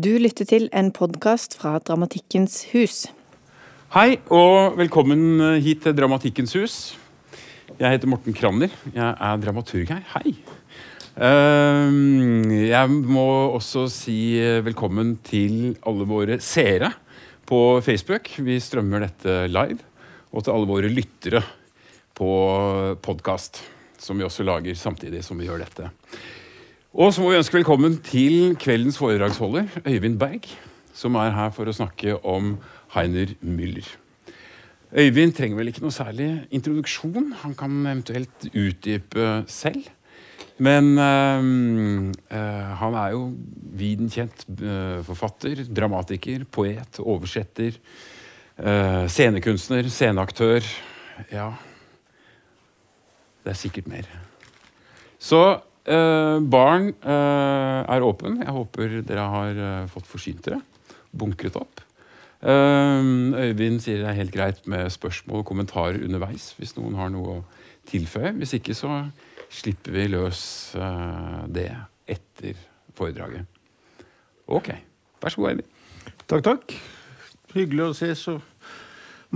Du lytter til en podkast fra Dramatikkens hus. Hei og velkommen hit til Dramatikkens hus. Jeg heter Morten Kranner. Jeg er dramaturg her. Hei. Ehm, jeg må også si velkommen til alle våre seere på Facebook. Vi strømmer dette live. Og til alle våre lyttere på podkast, som vi også lager samtidig som vi gjør dette. Og så må vi ønske velkommen til kveldens foredragsholder, Øyvind Berg, som er her for å snakke om Heiner Müller. Øyvind trenger vel ikke noe særlig introduksjon. Han kan eventuelt utdype selv. Men øh, øh, han er jo viden kjent øh, forfatter, dramatiker, poet, oversetter, scenekunstner, sceneaktør. Ja Det er sikkert mer. Så Uh, baren uh, er åpen. Jeg håper dere har uh, fått forsynt dere. Bunkret opp. Øyvind sier det er helt greit med spørsmål og kommentarer underveis hvis noen har noe å tilføye. Hvis ikke så slipper vi løs det etter foredraget. Ok. Vær så god, Øyvind. Takk, takk. Hyggelig å se så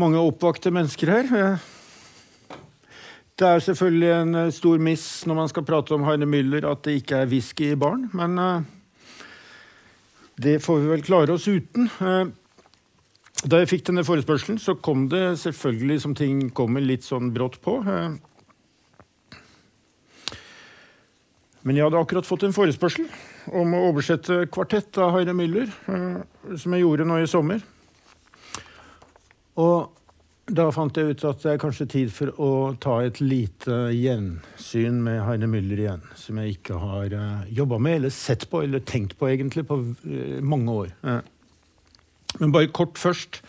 mange oppvakte mennesker her. Det er selvfølgelig en eh, stor miss når man skal prate om Heine Müller at det ikke er whisky i baren, men uh, det får vi vel klare oss uten. Uh, da jeg fikk denne forespørselen, så kom det selvfølgelig som ting kommer litt sånn brått på. Men jeg hadde akkurat fått en forespørsel om å oversette kvartett av Heine Müller, som jeg gjorde nå i sommer. Og da fant jeg ut at det er kanskje tid for å ta et lite gjensyn med Heine Müller igjen. Som jeg ikke har uh, eh, jobba med, eller sett på, eller tenkt på egentlig, på uh, mange år. Men bare kort først.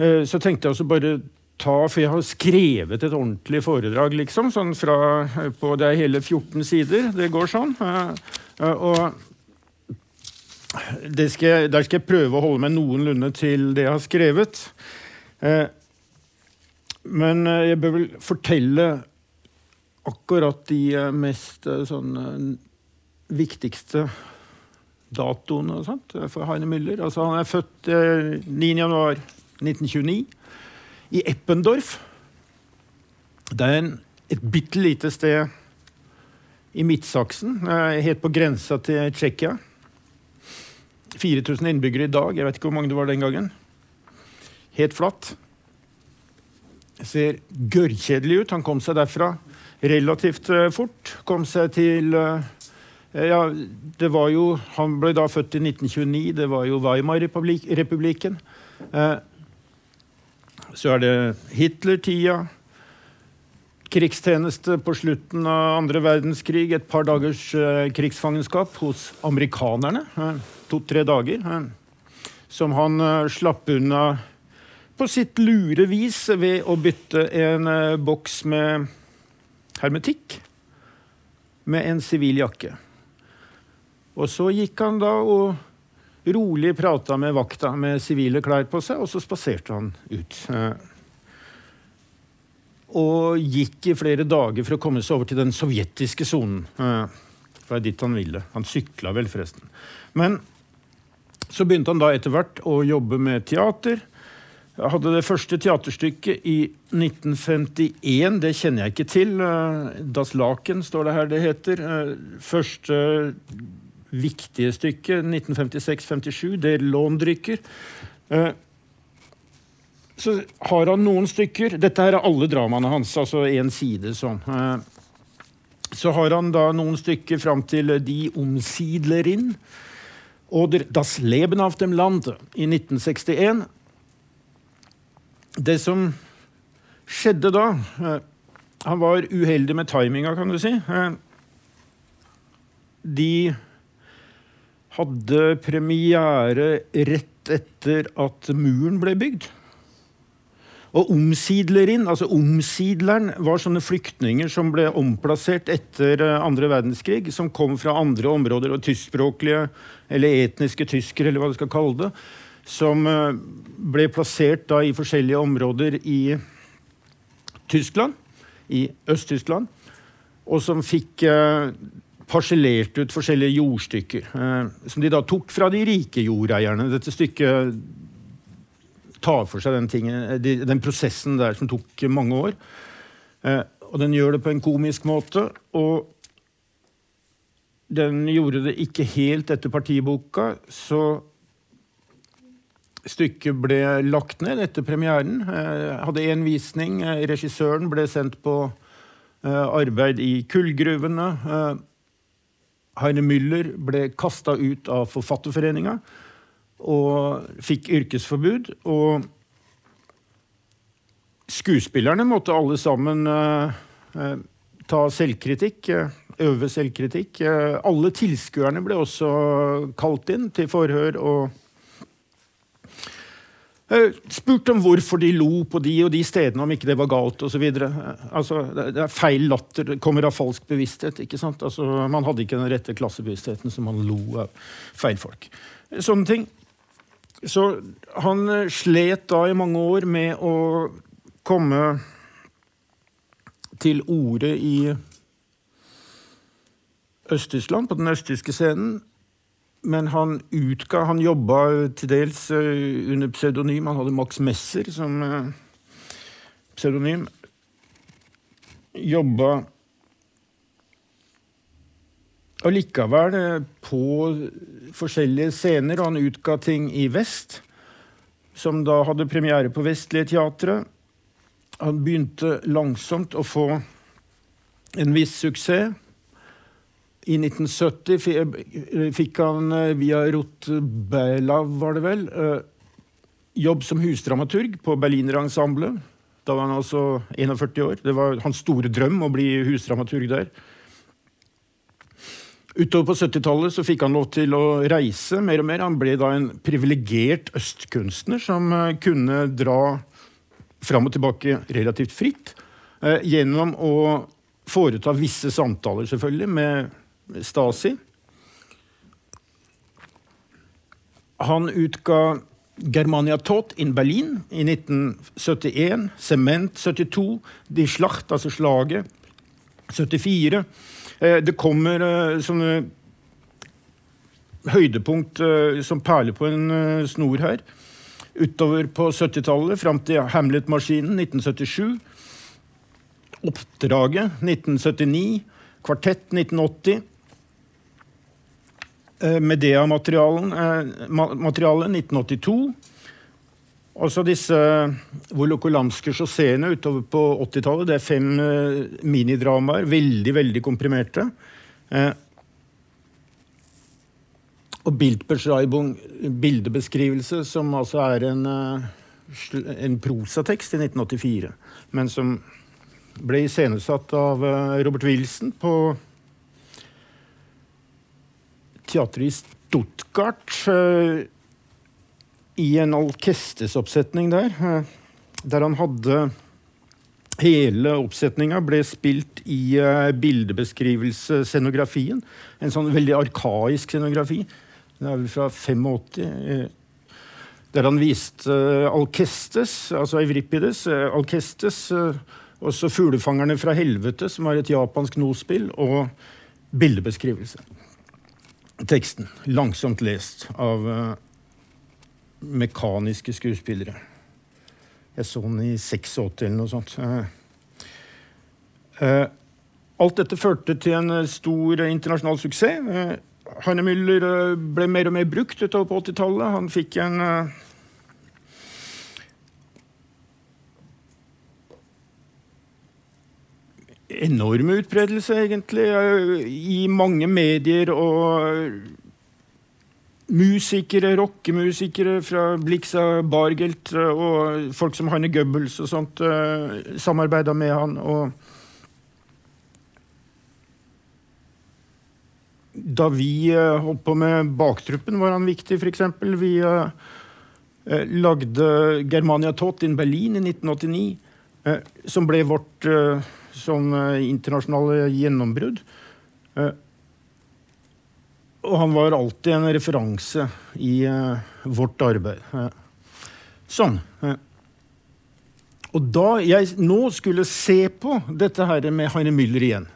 Uh, så tenkte jeg også bare ta For jeg har skrevet et ordentlig foredrag, liksom. Sånn fra, på, det er hele 14 sider. Det går sånn. og skal der skal jeg prøve å holde meg noenlunde til det jeg har skrevet. Eh, men eh, jeg bør vel fortelle akkurat de eh, mest sånn viktigste datoene og sånt, for Heine Müller. Altså, han er født 9.1.1929 i Eppendorf. Det er en, et bitte lite sted i Midtsaksen, helt på grensa til Tsjekkia. 4000 innbyggere i dag. Jeg vet ikke hvor mange det var den gangen helt flatt. Ser gørrkjedelig ut. Han kom seg derfra relativt uh, fort. Kom seg til uh, Ja, det var jo Han ble da født i 1929. Det var jo Weimar-republikken. Uh, så er det Hitler-tida. Krigstjeneste på slutten av andre verdenskrig. Et par dagers krigsfangenskap hos amerikanerne. To-tre dager. som han slapp unna på sitt lure vis ved å bytte en uh, boks med hermetikk med en sivil jakke. Og så gikk han da og rolig prata med vakta med sivile klær på seg, og så spaserte han ut. Uh, og gikk i flere dager for å komme seg over til den sovjetiske sonen. Uh, for det er dit han ville. Han sykla vel, forresten. Men så begynte han da etter hvert å jobbe med teater. Jeg hadde det første teaterstykket i 1951. Det kjenner jeg ikke til. Eh, Das Laken står det her det heter. Eh, første viktige stykket, 1956-57, Der Låndrykker. Eh, så har han noen stykker Dette her er alle dramaene hans, altså én side sånn. Så har han da noen stykker fram til De Omsidlerin. Oder Das Leben auf dem Land i 1961. Det som skjedde da eh, Han var uheldig med timinga, kan du si. Eh, de hadde premiere rett etter at muren ble bygd. Og omsidlerin, altså omsidleren, var sånne flyktninger som ble omplassert etter eh, andre verdenskrig, som kom fra andre områder, og tyskspråklige eller etniske tyskere, eller hva du skal kalle det som eh, ble plassert da i forskjellige områder i Tyskland, i Øst-Tyskland, og som fikk eh, parsellert ut forskjellige jordstykker. Eh, som de da tok fra de rike jordeierne. Dette stykket tar for seg den, tingen, de, den prosessen der som tok mange år. Eh, og den gjør det på en komisk måte. Og den gjorde det ikke helt etter partiboka, så stykket ble lagt ned etter premieren. Eh, hadde én visning. Eh, regissøren ble sendt på eh, arbeid i kullgruvene. Heine Müller ble kasta ut av Forfatterforeninga og fikk yrkesforbud. Og skuespillerne måtte alle sammen ta selvkritikk, øve selvkritikk. Alle tilskuerne ble også kalt inn til forhør og spurt om hvorfor de lo på de og de stedene, om ikke det var galt osv. Altså, det er feil latter. Det kommer av falsk bevissthet. ikke sant? Altså, man hadde ikke den rette klassebevisstheten, så man lo av feil folk. Sånne ting. Så han eh, slet da i mange år med å komme til orde i Øst-Tyskland, på den østtyske scenen. Men han utga Han jobba til dels eh, under pseudonym. Han hadde Max Messer som eh, pseudonym. Jobba allikevel eh, på forskjellige scener. og Han utga ting i vest, som da hadde premiere på Vestlige Teatret. Han begynte langsomt å få en viss suksess. I 1970 fikk han via via Rotbelav, var det vel, eh, jobb som husdramaturg på Berlinerensemblet. Da var han altså 41 år. Det var hans store drøm å bli husdramaturg der. Utover på 70-tallet så fikk han lov til å reise mer og mer. Han ble da en privilegert østkunstner som eh, kunne dra fram og tilbake relativt fritt. Eh, gjennom å foreta visse samtaler, selvfølgelig, med Stasi. Han utga Germania Tot in Berlin i 1971. Sement 72. De Schlacht, altså slaget, 74. Eh, Det kommer eh, sånne høydepunkt eh, som perler på en snor her. Utover på 70-tallet, fram til Hamlet-maskinen 1977. Oppdraget 1979. Kvartett 1980. Eh, Medea-materialen eh, ma- materialet 1982. Altså så disse Volokolamske chausseene utover på 80-tallet. Det er fem eh, minidramaer, veldig, veldig komprimerte. Eh, og bildebeskrivelse, som altså er en, eh, en prosatekst i 1984, men som ble iscenesatt av eh, Robert Wilson på teatret i Stuttgart. eh, I en orkestesoppsetning der, eh, der han hadde Hele oppsetninga ble spilt i uh, bildebeskrivelse-scenografien. En sånn veldig arkaisk scenografi. Det er vel fra 85. eh, der han viste Alkestes, altså Euripides, Alkestes, også 'Fuglefangerne fra helvete', som er et japansk nospill, og bildebeskrivelse. Teksten langsomt lest av uh, mekaniske skuespillere. Jeg så den i 86 eller noe sånt. Eh, eh, alt dette førte til en eh, stor eh, internasjonal suksess. Eh, Heine Müller eh, ble mer og mer brukt utover på 80-tallet. Han fikk en eh, enorm utbredelse, egentlig, eh, i mange medier og musikere, rockemusikere fra Blixa Bargelt eh, og folk som Hanne Goebbels og sånt uh, samarbeida med han. Og da vi eh, holdt på med Baktruppen, var han viktig, f.eks. Vi eh, eh, lagde Germania Tot in Berlin i 1989, eh, som ble vårt eh, sånn eh, internasjonale gjennombrudd. Eh, og han var alltid en referanse i eh, vårt arbeid. Sånn. Og da jeg nå skulle se på dette her med Heine Müller igjen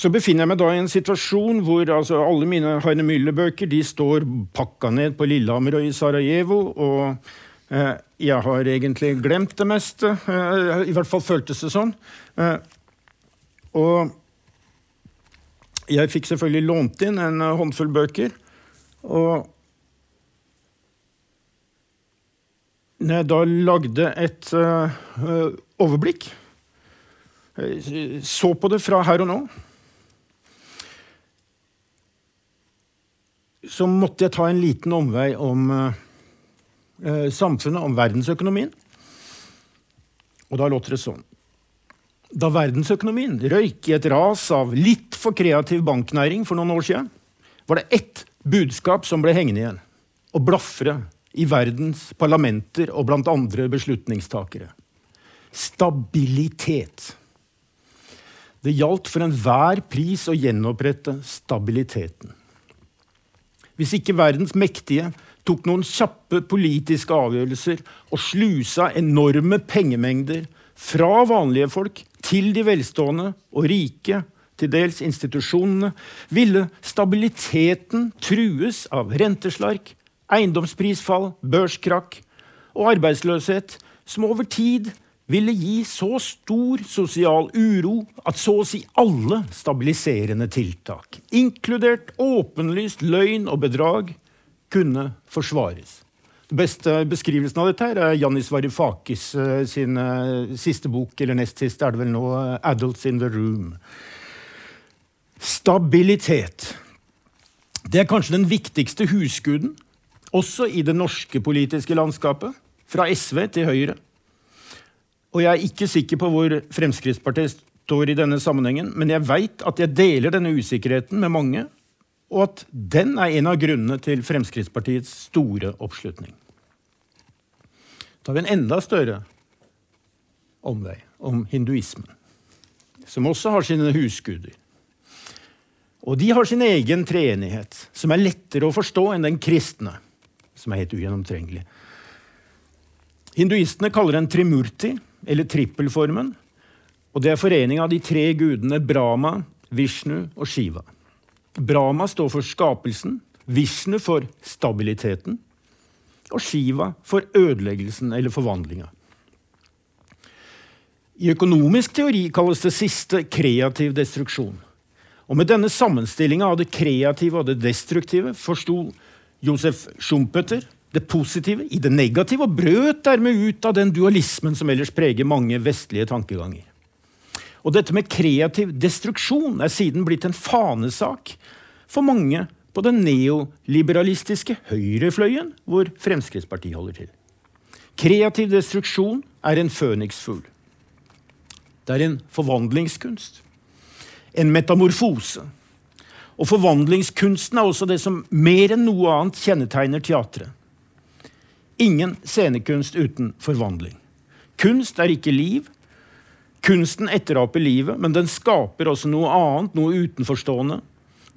så befinner jeg meg da i en situasjon hvor altså, alle mine Heine Müller-bøker de står pakka ned på Lillehammer og i Sarajevo. og jeg har egentlig glemt det meste. Eh, I hvert fall føltes det sånn. Eh, og jeg fikk selvfølgelig lånt inn en eh, håndfull bøker. Og når jeg da lagde et overblikk, så på det fra her og nå Så måtte jeg ta en liten omvei om samfunnet, om verdensøkonomien. Og da låter det sånn da verdensøkonomien røyk i et ras av litt for kreativ banknæring for noen år siden, var det ett budskap som ble hengende igjen og blafre i verdens parlamenter og blant andre beslutningstakere. Stabilitet. Det gjaldt for enhver pris å gjenopprette stabiliteten. Hvis ikke verdens mektige tok noen kjappe politiske avgjørelser og slusa enorme pengemengder fra vanlige folk til de velstående og rike, til dels institusjonene, ville stabiliteten trues av renteslark, eiendomsprisfall, børskrakk og arbeidsløshet som over tid ville gi så stor sosial uro at så å si alle stabiliserende tiltak, inkludert åpenlyst løgn og bedrag, kunne forsvares. Den beste beskrivelsen av dette her er Jannis Varoufakis uh, sin uh, siste bok, eller nest siste, er det vel nå, uh, 'Adults in the Room'. Stabilitet. Det er kanskje den viktigste husguden, også i det norske politiske landskapet, fra SV til Høyre. Og jeg er ikke sikker på hvor Fremskrittspartiet står i denne sammenhengen, men jeg veit at jeg deler denne usikkerheten med mange, og at den er en av grunnene til Fremskrittspartiets store oppslutning. Da har vi en enda større omvei om hinduismen, som også har sine husguder. Og de har sin egen treenighet, som er lettere å forstå enn den kristne, som er helt ugjennomtrengelig. Hinduistene kaller den trimurti, eller trippelformen. Og det er forening av de tre gudene Brahma, Vishnu og Shiva. Brahma står for skapelsen, Vishnu for stabiliteten, og Shiva for ødeleggelsen eller forvandlinga. I økonomisk teori kalles det siste kreativ destruksjon. Og Med denne sammenstillinga av det kreative og det destruktive forsto Josef Schumpeter det positive i det negative og brøt dermed ut av den dualismen som ellers preger mange vestlige tankeganger. Og dette med kreativ destruksjon er siden blitt en fanesak for mange på den neoliberalistiske høyrefløyen, hvor Fremskrittspartiet holder til. Kreativ destruksjon er en føniksfugl. Det er en forvandlingskunst. En metamorfose. Og forvandlingskunsten er også det som mer enn noe annet kjennetegner teatret. Ingen scenekunst uten forvandling. Kunst er ikke liv. Kunsten etteraper livet, men den skaper også noe annet, noe utenforstående,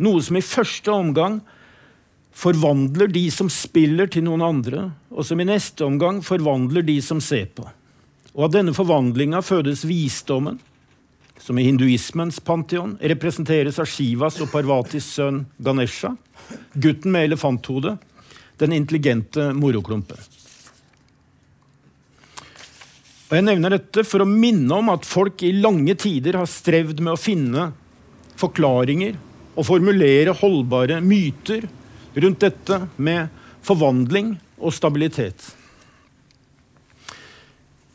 noe som i første omgang forvandler de som spiller, til noen andre, og som i neste omgang forvandler de som ser på. Og av denne forvandlinga fødes visdommen, som i hinduismens pantheon representeres av Shivas og Parvatis sønn Ganesha, gutten med elefanthode, den intelligente moroklumpen. Og Jeg nevner dette for å minne om at folk i lange tider har strevd med å finne forklaringer og formulere holdbare myter rundt dette med forvandling og stabilitet.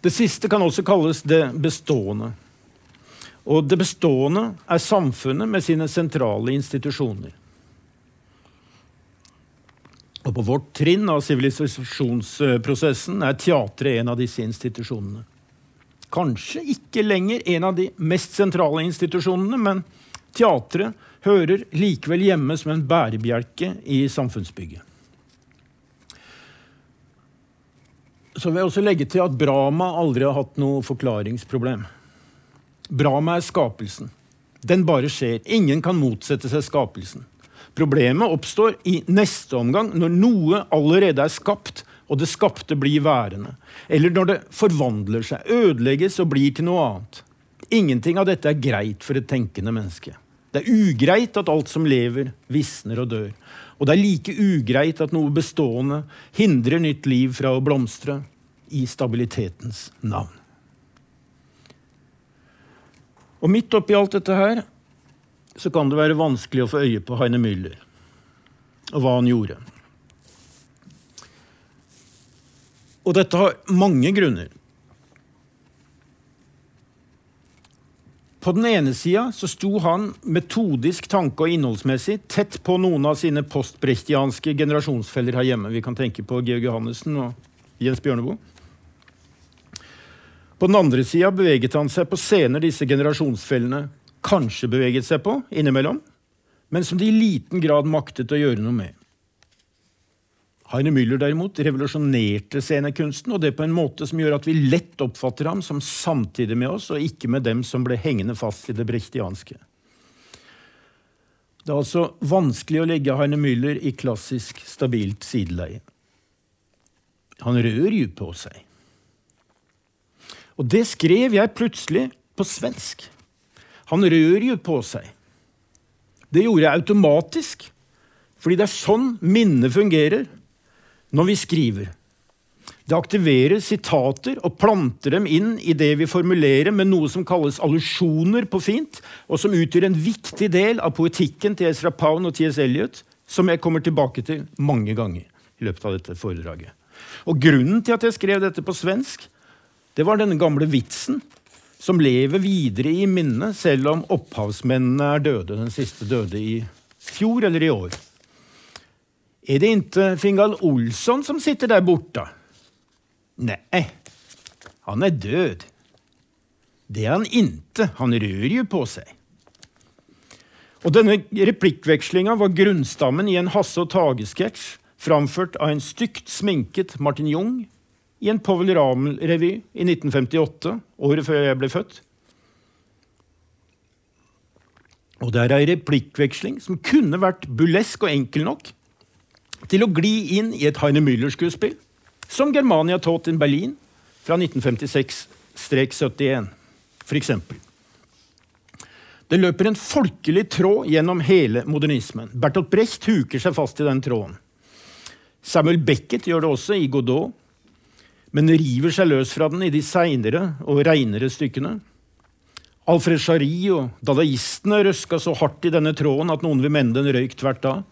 Det siste kan også kalles det bestående. Og det bestående er samfunnet med sine sentrale institusjoner. Og på vårt trinn av sivilisasjonsprosessen er teatret en av disse institusjonene. Kanskje ikke lenger en av de mest sentrale institusjonene, men teatret hører likevel hjemme som en bærebjelke i samfunnsbygget. Så vil jeg også legge til at Brahma aldri har hatt noe forklaringsproblem. Brahma er skapelsen. Den bare skjer. Ingen kan motsette seg skapelsen. Problemet oppstår i neste omgang, når noe allerede er skapt, og det skapte blir værende. Eller når det forvandler seg, ødelegges og blir til noe annet. Ingenting av dette er greit for et tenkende menneske. Det er ugreit at alt som lever, visner og dør. Og det er like ugreit at noe bestående hindrer nytt liv fra å blomstre i stabilitetens navn. Og midt oppi alt dette her så kan det være vanskelig å få øye på Heine Müller og hva han gjorde. Og dette har mange grunner. På den ene sida så sto han metodisk tanke- og innholdsmessig tett på noen av sine postbrechtianske generasjonsfeller her hjemme. Vi kan tenke på Georg Johannessen og Jens Bjørneboe. På den andre sida beveget han seg på scener disse generasjonsfellene kanskje beveget seg på innimellom, men som de i liten grad maktet å gjøre noe med. Heine Müller derimot revolusjonerte scenekunsten, og det på en måte som gjør at vi lett oppfatter ham som samtidig med oss, og ikke med dem som ble hengende fast i det brechtianske. Det er altså vanskelig å legge Heine Müller i klassisk, stabilt sideleie. Han rør jo på seg. Og det skrev jeg plutselig på svensk. Han rør jo på seg. Det gjorde jeg automatisk, fordi det er sånn minnet fungerer når vi skriver. Det aktiverer sitater og planter dem inn i det vi formulerer med noe som kalles allusjoner på fint, og som utgjør en viktig del av poetikken til Ezra Pound og T.S. Eliot, som jeg kommer tilbake til mange ganger i løpet av dette foredraget. Og Grunnen til at jeg skrev dette på svensk, det var denne gamle vitsen som lever videre i minnet, selv om opphavsmennene er døde. Den siste døde i fjor eller i år. Er det ikke Fingal Olsson som sitter der borte? Nei, han er død. Det er han ikke. Han rør jo på seg. Og Denne replikkvekslinga var grunnstammen i en Hasse og Tage-sketsj framført av en stygt sminket Martin Jung i en Povel Ramel-revy i 1958, året før jeg ble født. Og det er ei replikkveksling som kunne vært bulesk og enkel nok til å gli inn i et Heine Müller-skuespill, som Germania Taught in Berlin fra 1956-71, f.eks. Det løper en folkelig tråd gjennom hele modernismen. Bertolt Brecht huker seg fast i den tråden. Samuel Beckett gjør det også i Godot men river seg løs fra den i de seinere og reinere stykkene. Alfred Jarri og dadaistene røska så hardt i denne tråden at noen vil mene den røyk tvert av.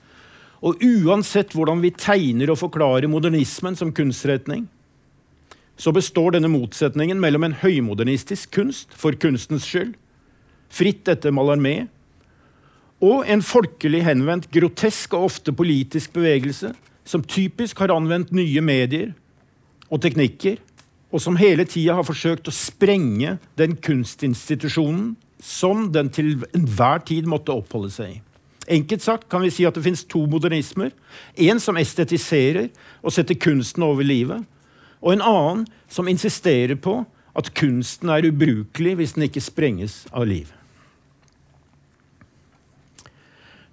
Og uansett hvordan vi tegner og forklarer modernismen som kunstretning, så består denne motsetningen mellom en høymodernistisk kunst for kunstens skyld, fritt etter Mallarmé, og en folkelig henvendt, grotesk og ofte politisk bevegelse som typisk har anvendt nye medier og teknikker, og som hele tida har forsøkt å sprenge den kunstinstitusjonen som den til enhver tid måtte oppholde seg i. Enkelt sagt kan vi si at det finnes to modernismer. En som estetiserer og setter kunsten over livet, og en annen som insisterer på at kunsten er ubrukelig hvis den ikke sprenges av liv.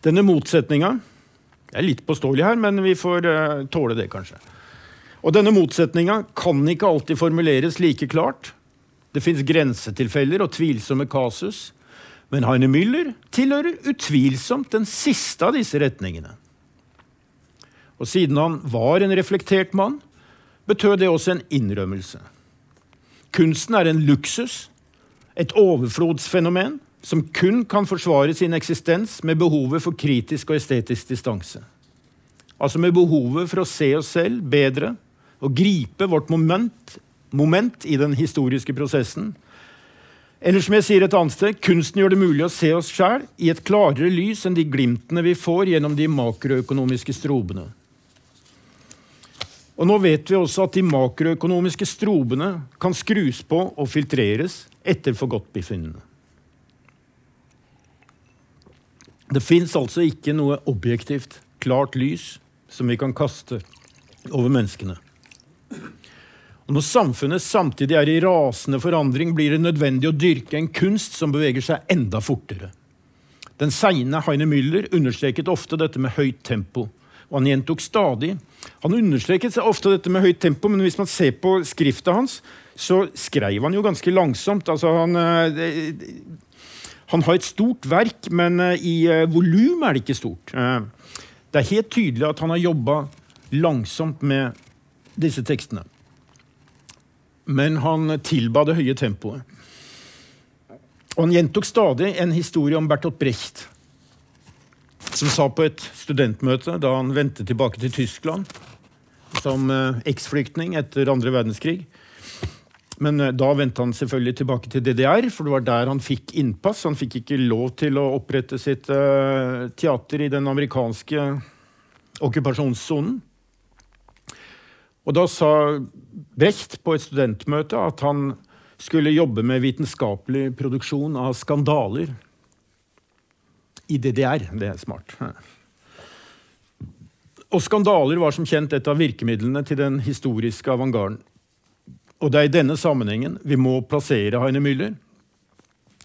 Denne motsetninga er litt påståelig her, men vi får uh, tåle det, kanskje. Og denne motsetninga kan ikke alltid formuleres like klart. Det fins grensetilfeller og tvilsomme kasus. Men Heine Müller tilhører utvilsomt den siste av disse retningene. Og siden han var en reflektert mann, betød det også en innrømmelse. Kunsten er en luksus, et overflodsfenomen, som kun kan forsvare sin eksistens med behovet for kritisk og estetisk distanse. Altså med behovet for å se oss selv bedre å gripe vårt moment, moment i den historiske prosessen. Eller som jeg sier et annet sted, kunsten gjør det mulig å se oss sjæl i et klarere lys enn de glimtene vi får gjennom de makroøkonomiske strobene. Og nå vet vi også at de makroøkonomiske strobene kan skrus på og filtreres etter forgodtbefinnende. Det fins altså ikke noe objektivt, klart lys som vi kan kaste over menneskene. Og når samfunnet samtidig er i rasende forandring, blir det nødvendig å dyrke en kunst som beveger seg enda fortere. Den seine Heine Müller understreket ofte dette med høyt tempo. Og han gjentok stadig. Han understreket ofte dette med høyt tempo, men hvis man ser på skrifta hans, så skrev han jo ganske langsomt. Altså han, eh, Han har et stort verk, men uh, i uh, volum er det ikke stort. Det er helt tydelig at han har jobba langsomt med disse tekstene. Men han tilba det høye tempoet. Og han gjentok stadig en historie om Bertolt Brecht, som sa på et studentmøte da han vendte tilbake til Tyskland som eksflyktning etter andre verdenskrig men eh, da vendte han selvfølgelig tilbake til DDR, for det var der han fikk innpass. Han fikk ikke lov til å opprette sitt uh, teater i den amerikanske okkupasjonssonen. Og da sa Brecht på et studentmøte at han skulle jobbe med vitenskapelig produksjon av skandaler i DDR. Det er smart. Og skandaler var som kjent et av virkemidlene til den historiske avantgarden. Og det er i denne sammenhengen vi må plassere Heine Müller.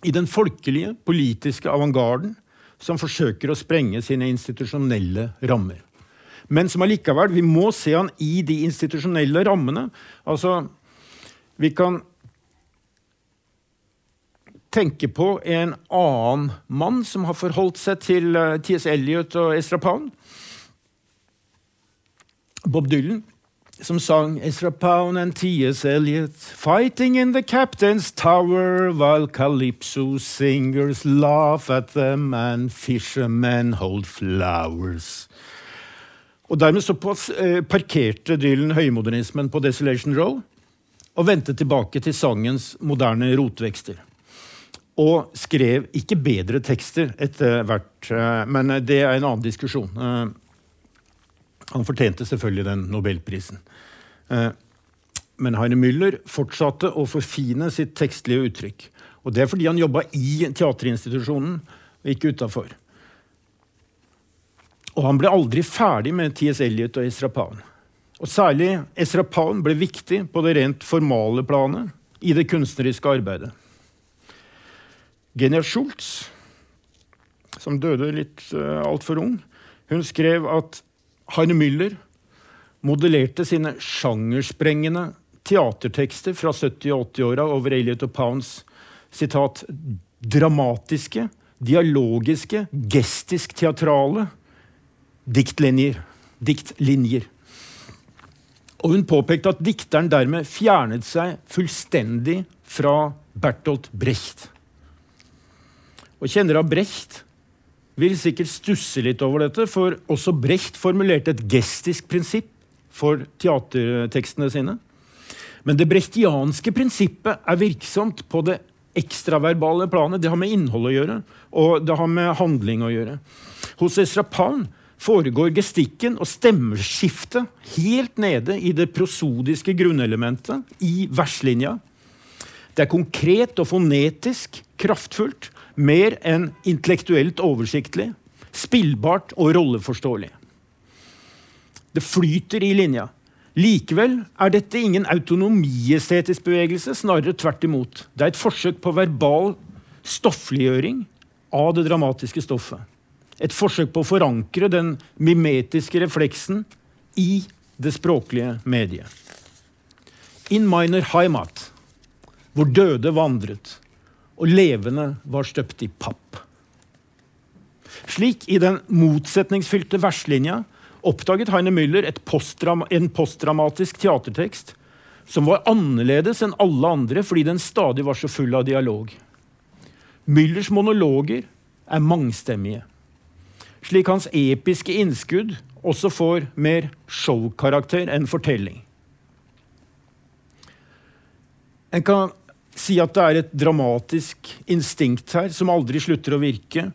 I den folkelige, politiske avantgarden som forsøker å sprenge sine institusjonelle rammer. Men som allikevel, vi må se han i de institusjonelle rammene. Altså, vi kan tenke på en annen mann som har forholdt seg til eh, T.S. Eliot og Ezra Pound. Bob Dylan som sang Ezra Pound and T.S. Eliot fighting in the captain's tower while calypso singers laugh at them and fishermen hold flowers. Og Dermed såpass eh, parkerte Dylan høymodernismen på Desolation Row og vendte tilbake til sangens moderne rotvekster. Og skrev ikke bedre tekster etter hvert, eh, men det er en annen diskusjon. Eh, han fortjente selvfølgelig den nobelprisen. Men Heine Müller fortsatte å forfine sitt tekstlige uttrykk. Og det er fordi han jobba i teaterinstitusjonen og ikke utafor. Og han ble aldri ferdig med T.S. Eliot og Pound. Og særlig Pound ble viktig på det rent formale planet i det kunstneriske arbeidet. Genia Schultz, som døde litt uh, altfor ung, hun skrev at Heine Müller modellerte sine sjangersprengende teatertekster fra 70- og 80-åra over Elliot og Pounds sitat, dramatiske, dialogiske, gestisk-teatrale diktlinjer. diktlinjer. Og hun påpekte at dikteren dermed fjernet seg fullstendig fra Bertolt Brecht. Og kjenner av Brecht vil sikkert stusse litt over dette, for også Brecht formulerte et gestisk prinsipp for teatertekstene sine. Men det brechtianske prinsippet er virksomt på det ekstraverbale planet. Det har med innhold å gjøre, og det har med handling å gjøre. Hos Ezra Pound foregår gestikken og stemmeskiftet helt nede i det prosodiske grunnelementet i verslinja. Det er konkret og fonetisk kraftfullt mer enn intellektuelt oversiktlig, spillbart og rolleforståelig. Det flyter i linja. Likevel er dette ingen autonomiestetisk bevegelse, snarere tvert imot. Det er et forsøk på verbal stoffliggjøring av det dramatiske stoffet. Et forsøk på å forankre den mimetiske refleksen i det språklige mediet. In minor heimat, hvor døde vandret, og levende var støpt i papp. Slik, i den motsetningsfylte verslinja, oppdaget Heine Müller postdram en postdramatisk teatertekst som var annerledes enn alle andre fordi den stadig var så full av dialog. Müllers monologer er mangstemmige, slik hans episke innskudd også får mer showkarakter enn fortelling. En kan si at det er et dramatisk instinkt her som aldri slutter å virke,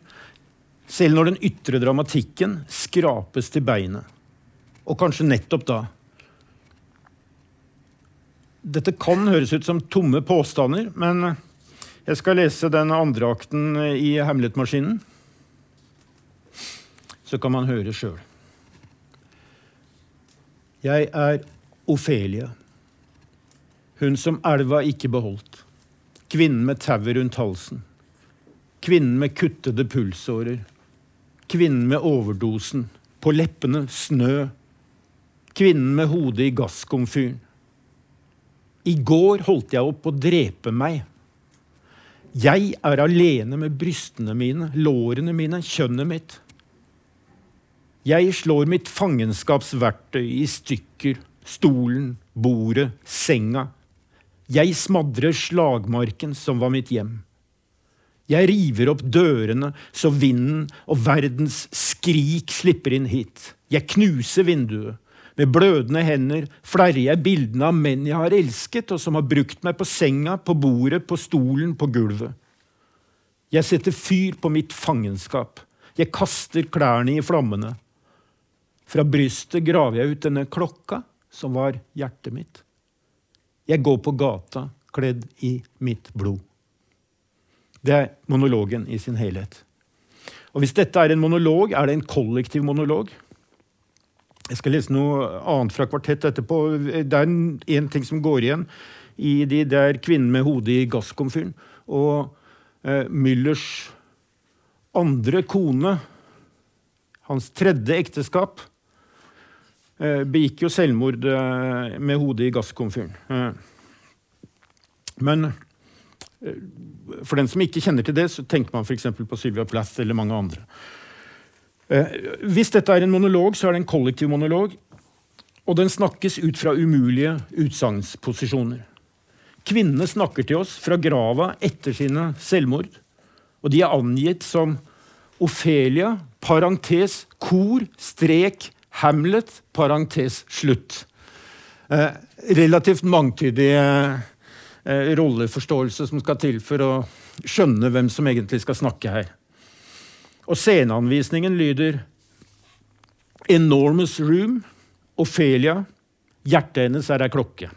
selv når den ytre dramatikken skrapes til beinet. Og kanskje nettopp da. Dette kan høres ut som tomme påstander, men jeg skal lese den andre akten i Hamlet-maskinen. Så kan man høre sjøl. Jeg er Ofelia, hun som elva ikke beholdt. Kvinnen med tauet rundt halsen. Kvinnen med kuttede pulsårer. Kvinnen med overdosen. På leppene snø. Kvinnen med hodet i gasskomfyren. I går holdt jeg opp å drepe meg. Jeg er alene med brystene mine, lårene mine, kjønnet mitt. Jeg slår mitt fangenskapsverktøy i stykker. Stolen, bordet, senga. Jeg smadrer slagmarken som var mitt hjem. Jeg river opp dørene så vinden og verdens skrik slipper inn hit. Jeg knuser vinduet. Med blødende hender flerrer jeg bildene av menn jeg har elsket, og som har brukt meg på senga, på bordet, på stolen, på gulvet. Jeg setter fyr på mitt fangenskap. Jeg kaster klærne i flammene. Fra brystet graver jeg ut denne klokka, som var hjertet mitt. Jeg går på gata kledd i mitt blod. Det er monologen i sin helhet. Og Hvis dette er en monolog, er det en kollektiv monolog. Jeg skal lese noe annet fra kvartett etterpå. Det er en ting som går igjen i de. Det er kvinnen med hodet i gasskomfyren. Og eh, Müllers andre kone, hans tredje ekteskap, begikk jo selvmord eh, med hodet i gasskomfyren. Eh, men eh, for den som ikke kjenner til det, så tenker man f.eks. på Sylvia Plath eller mange andre. Eh, hvis dette er en monolog, så er det en kollektiv monolog. Og den snakkes ut fra umulige utsagnsposisjoner. Kvinnene snakker til oss fra grava etter sine selvmord. Og de er angitt som Ofelia, parentes, kor, strek, Hamlet, parentes, slutt. Eh, relativt mangtydig eh, rolleforståelse som skal til for å skjønne hvem som egentlig skal snakke her. Og sceneanvisningen lyder Enormous room. Ophelia. Hjertet hennes er ei klokke.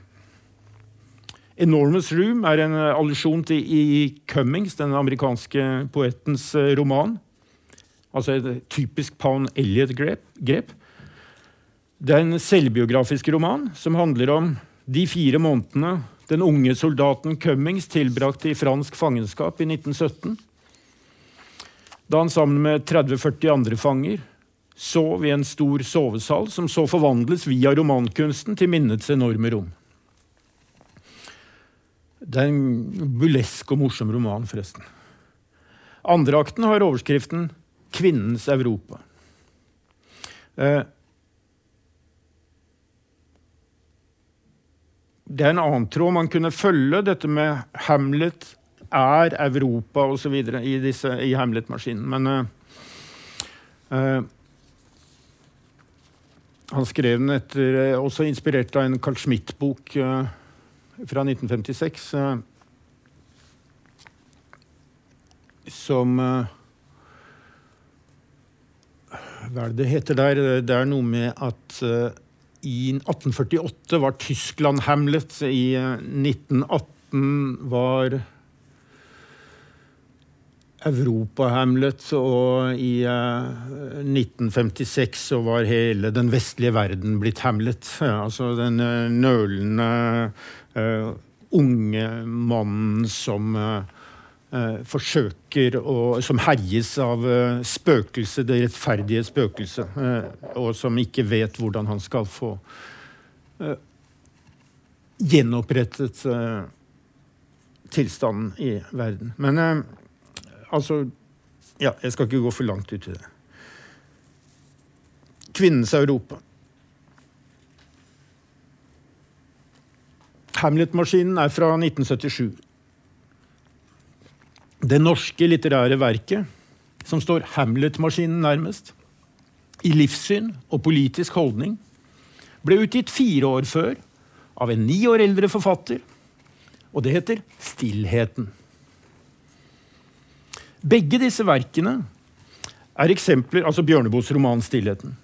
Enormous Room er en allusjon til E. Cummings, den amerikanske poetens eh, roman. Altså et typisk Pound Elliot-grep. Det er en selvbiografisk roman som handler om de fire månedene den unge soldaten Cummings tilbrakte i fransk fangenskap i 1917 da han sammen med 30-40 andre fanger sov i en stor sovesal, som så forvandles via romankunsten til minnets enorme rom. Det er en bulesk og morsom roman, forresten. Andreakten har overskriften 'Kvinnens Europa'. Eh, det er en annen tråd man kunne følge, dette med Hamlet, er Europa osv. i, disse, i Hamlet-maskinen. Men uh, uh, han skrev den etter, uh, også inspirert av en Carl Schmidt-bok fra 1956. som Hva er det det heter der? Det er noe med at i 1848 var Tyskland Hamlet. I 1918 var Europa-Hamlet, og i uh, 1956 så var hele den vestlige verden blitt Hamlet. Altså den uh, nølende unge mannen som forsøker å Som herjes av spøkelset, det rettferdige spøkelset, og som ikke vet hvordan han skal få gjenopprettet tilstanden i verden. Men altså Ja, jeg skal ikke gå for langt ut i det. Kvinnens Europa. Hamlet-maskinen er fra 1977. Det norske litterære verket, som står Hamlet-maskinen nærmest, i livssyn og politisk holdning, ble utgitt fire år før av en ni år eldre forfatter, og det heter Stillheten. Begge disse verkene er eksempler Altså Bjørneboes roman 'Stillheten'.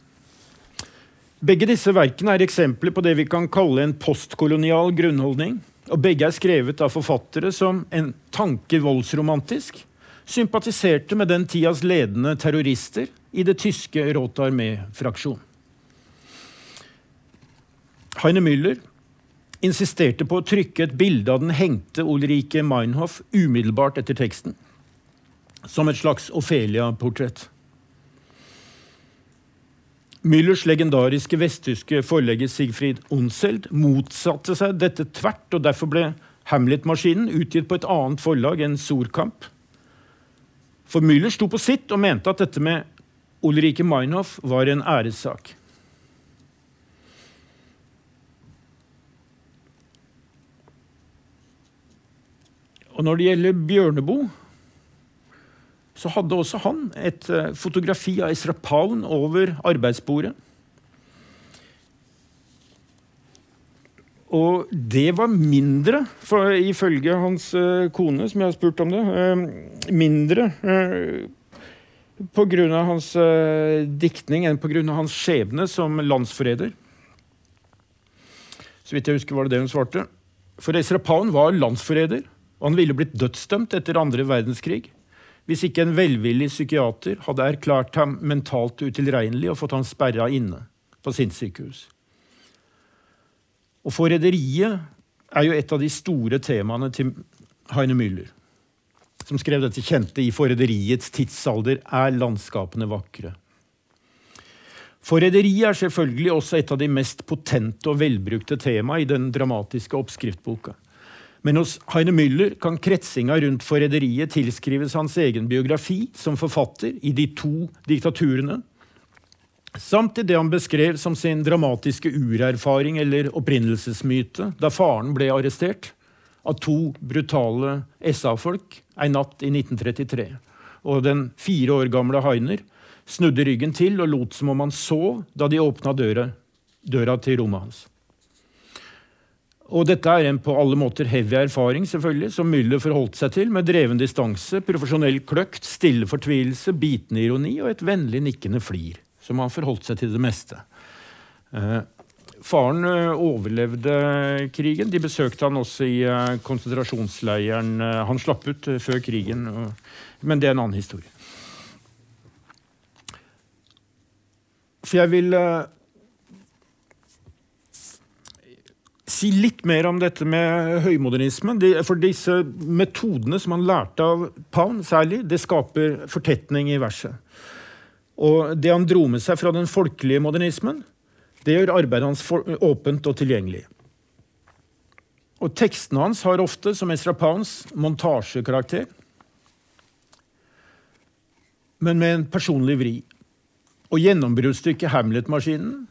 Begge disse verkene er eksempler på det vi kan kalle en postkolonial grunnholdning. Og begge er skrevet av forfattere som en tanke voldsromantisk sympatiserte med den tidas ledende terrorister i det tyske Rote Armé-fraksjon. Heine Müller insisterte på å trykke et bilde av den hengte Ulrike Meinhof umiddelbart etter teksten som et slags Ofelia-portrett. Müllers legendariske vesttyske forlegger Sigfrid Onseld motsatte seg dette tvert, og derfor ble Hamlet-maskinen, utgitt på et annet forlag enn Sorkamp. For Müller sto på sitt og mente at dette med Ulrike Meinhof var en æressak. Og når det gjelder Bjørneboe, så hadde også han et eh, fotografi av Ezra Pound over arbeidsbordet. Og det var mindre, for ifølge hans uh, kone, som jeg har spurt om det, uh, mindre pga. hans diktning enn pga. hans skjebne som landsforræder. Så vidt jeg husker, var det det hun svarte. For Ezra Pound var landsforræder, og han ville blitt dødsdømt etter andre verdenskrig hvis ikke en velvillig psykiater hadde erklært ham mentalt utilregnelig og fått ham sperra inne på sinnssykehus. Og forræderiet er jo et av de store temaene til Heine Müller, som skrev dette kjente i forræderiets tidsalder er landskapene vakre. Forræderiet er selvfølgelig også et av de mest potente og velbrukte tema i den dramatiske oppskriftboka. Men hos Heine Müller kan kretsinga rundt forræderiet tilskrives hans egen biografi som forfatter i de to diktaturene, samt i det han beskrev som sin dramatiske urerfaring eller opprinnelsesmyte da faren ble arrestert av to brutale SA-folk en natt i 1933. Og den fire år gamle Heiner snudde ryggen til og lot som om han sov da de åpna døra, døra til rommet hans. Og dette er en på alle måter heavy erfaring, selvfølgelig, som Müller forholdt seg til, med dreven distanse, profesjonell kløkt, stille fortvilelse, bitende ironi og et vennlig nikkende flir. Som han forholdt seg til det meste. Eh, faren eh, overlevde krigen. De besøkte han også i eh, konsentrasjonsleiren. Eh, han slapp ut før krigen, men det er en annen historie. For jeg vil eh, si litt mer om dette med høymodernismen. For disse metodene som han lærte av Pound særlig, det skaper fortetning i verset. Og det han dro med seg fra den folkelige modernismen, det gjør arbeidet hans åpent og tilgjengelig. Og tekstene hans har ofte, som Ezra Pounds, montasjekarakter, men med en personlig vri. Og gjennombruddsstykket Hamlet-maskinen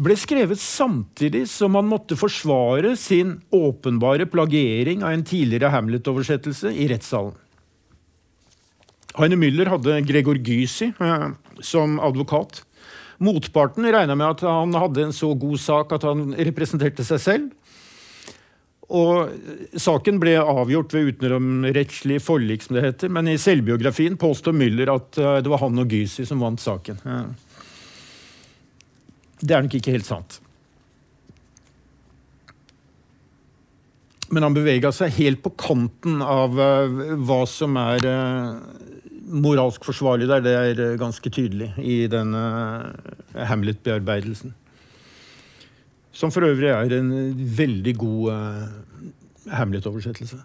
ble skrevet samtidig som han måtte forsvare sin åpenbare plagiering av en tidligere Hamlet-oversettelse i rettssalen. Heine Müller hadde Gregor Gysi eh, som advokat. Motparten regna med at han hadde en så god sak at han representerte seg selv. Og Saken ble avgjort ved utenomrettslig forlik, som det heter, men i selvbiografien påstår Müller at eh, det var han og Gysi som vant saken. Ja. Det er nok ikke helt sant. Men han bevega seg helt på kanten av uh, hva som er uh, moralsk forsvarlig der. Det er uh, ganske tydelig i denne Hamlet-bearbeidelsen. Som for øvrig er en veldig god Hamlet-oversettelse.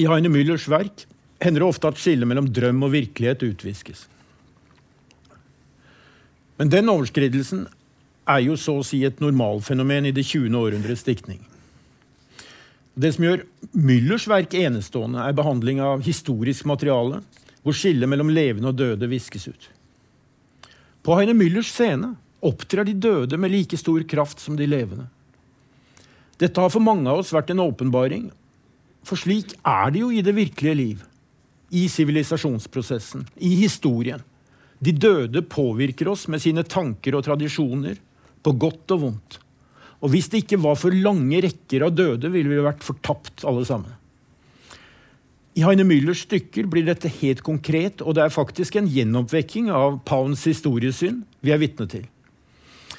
I Heine Müllers verk hender det ofte at skillet mellom drøm og virkelighet utviskes. Men den overskridelsen er jo så å si et normalfenomen i det 20. århundrets diktning. Det som gjør Müllers verk enestående, er behandling av historisk materiale, hvor skillet mellom levende og døde viskes ut. På Heine Müllers scene opptrer de døde med like stor kraft som de levende. Dette har for mange av oss vært en åpenbaring, for slik er det jo i det virkelige liv. I sivilisasjonsprosessen, i historien. De døde påvirker oss med sine tanker og tradisjoner, på godt og vondt. Og hvis det ikke var for lange rekker av døde, ville vi vært fortapt alle sammen. I Heine Müllers stykker blir dette helt konkret, og det er faktisk en gjenoppvekking av Pounds historiesyn vi er vitne til.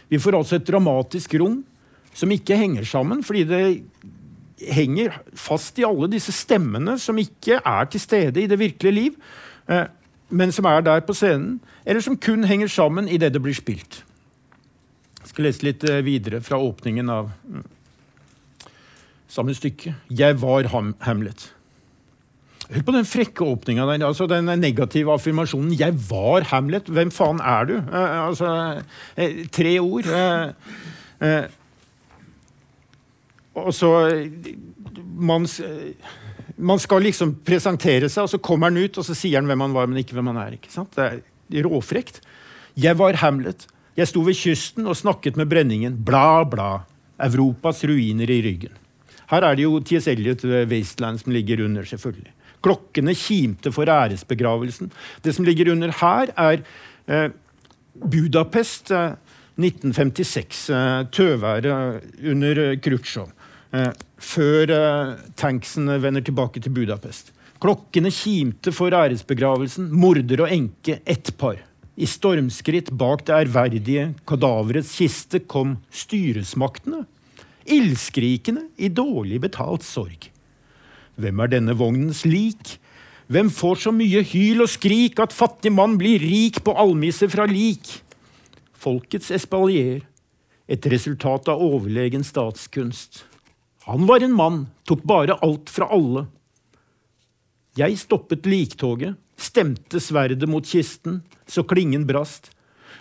Vi får altså et dramatisk rom som ikke henger sammen, fordi det henger fast i alle disse stemmene som ikke er til stede i det virkelige liv. Eh, men som er der på scenen, eller som kun henger sammen idet det blir spilt. Jeg skal lese litt eh, videre fra åpningen av mm, samme stykke. 'Jeg var Ham Hamlet'. Hør på den frekke åpninga der. altså Den negative affirmasjonen 'Jeg var Hamlet'. Hvem faen er du? Eh, altså, eh, tre ord. Eh, eh, og så man, man, skal liksom presentere seg, og så kommer han ut og så sier han hvem han var, men ikke hvem han er. ikke sant? Det er råfrekt. Jeg var Hamlet. Jeg sto ved kysten og snakket med brenningen. Bla, bla. Europas ruiner i ryggen. Her er det jo T.S. Eliot ved Wasteland som ligger under, selvfølgelig. Klokkene kimte for æresbegravelsen. Det som ligger under her, er eh, Budapest eh, 1956. Eh, tøværet under Khrusjtsjov. Eh, før eh, tanksene vender tilbake til Budapest. Klokkene kimte for æresbegravelsen. Morder og enke, ett par. I stormskritt bak det ærverdige kadaverets kiste kom styresmaktene. Ildskrikende i dårlig betalt sorg. Hvem er denne vognens lik? Hvem får så mye hyl og skrik at fattig mann blir rik på almisser fra lik? Folkets espalier, et resultat av overlegen statskunst. Han var en mann, tok bare alt fra alle. Jeg stoppet liktoget, stemte sverdet mot kisten, så klingen brast,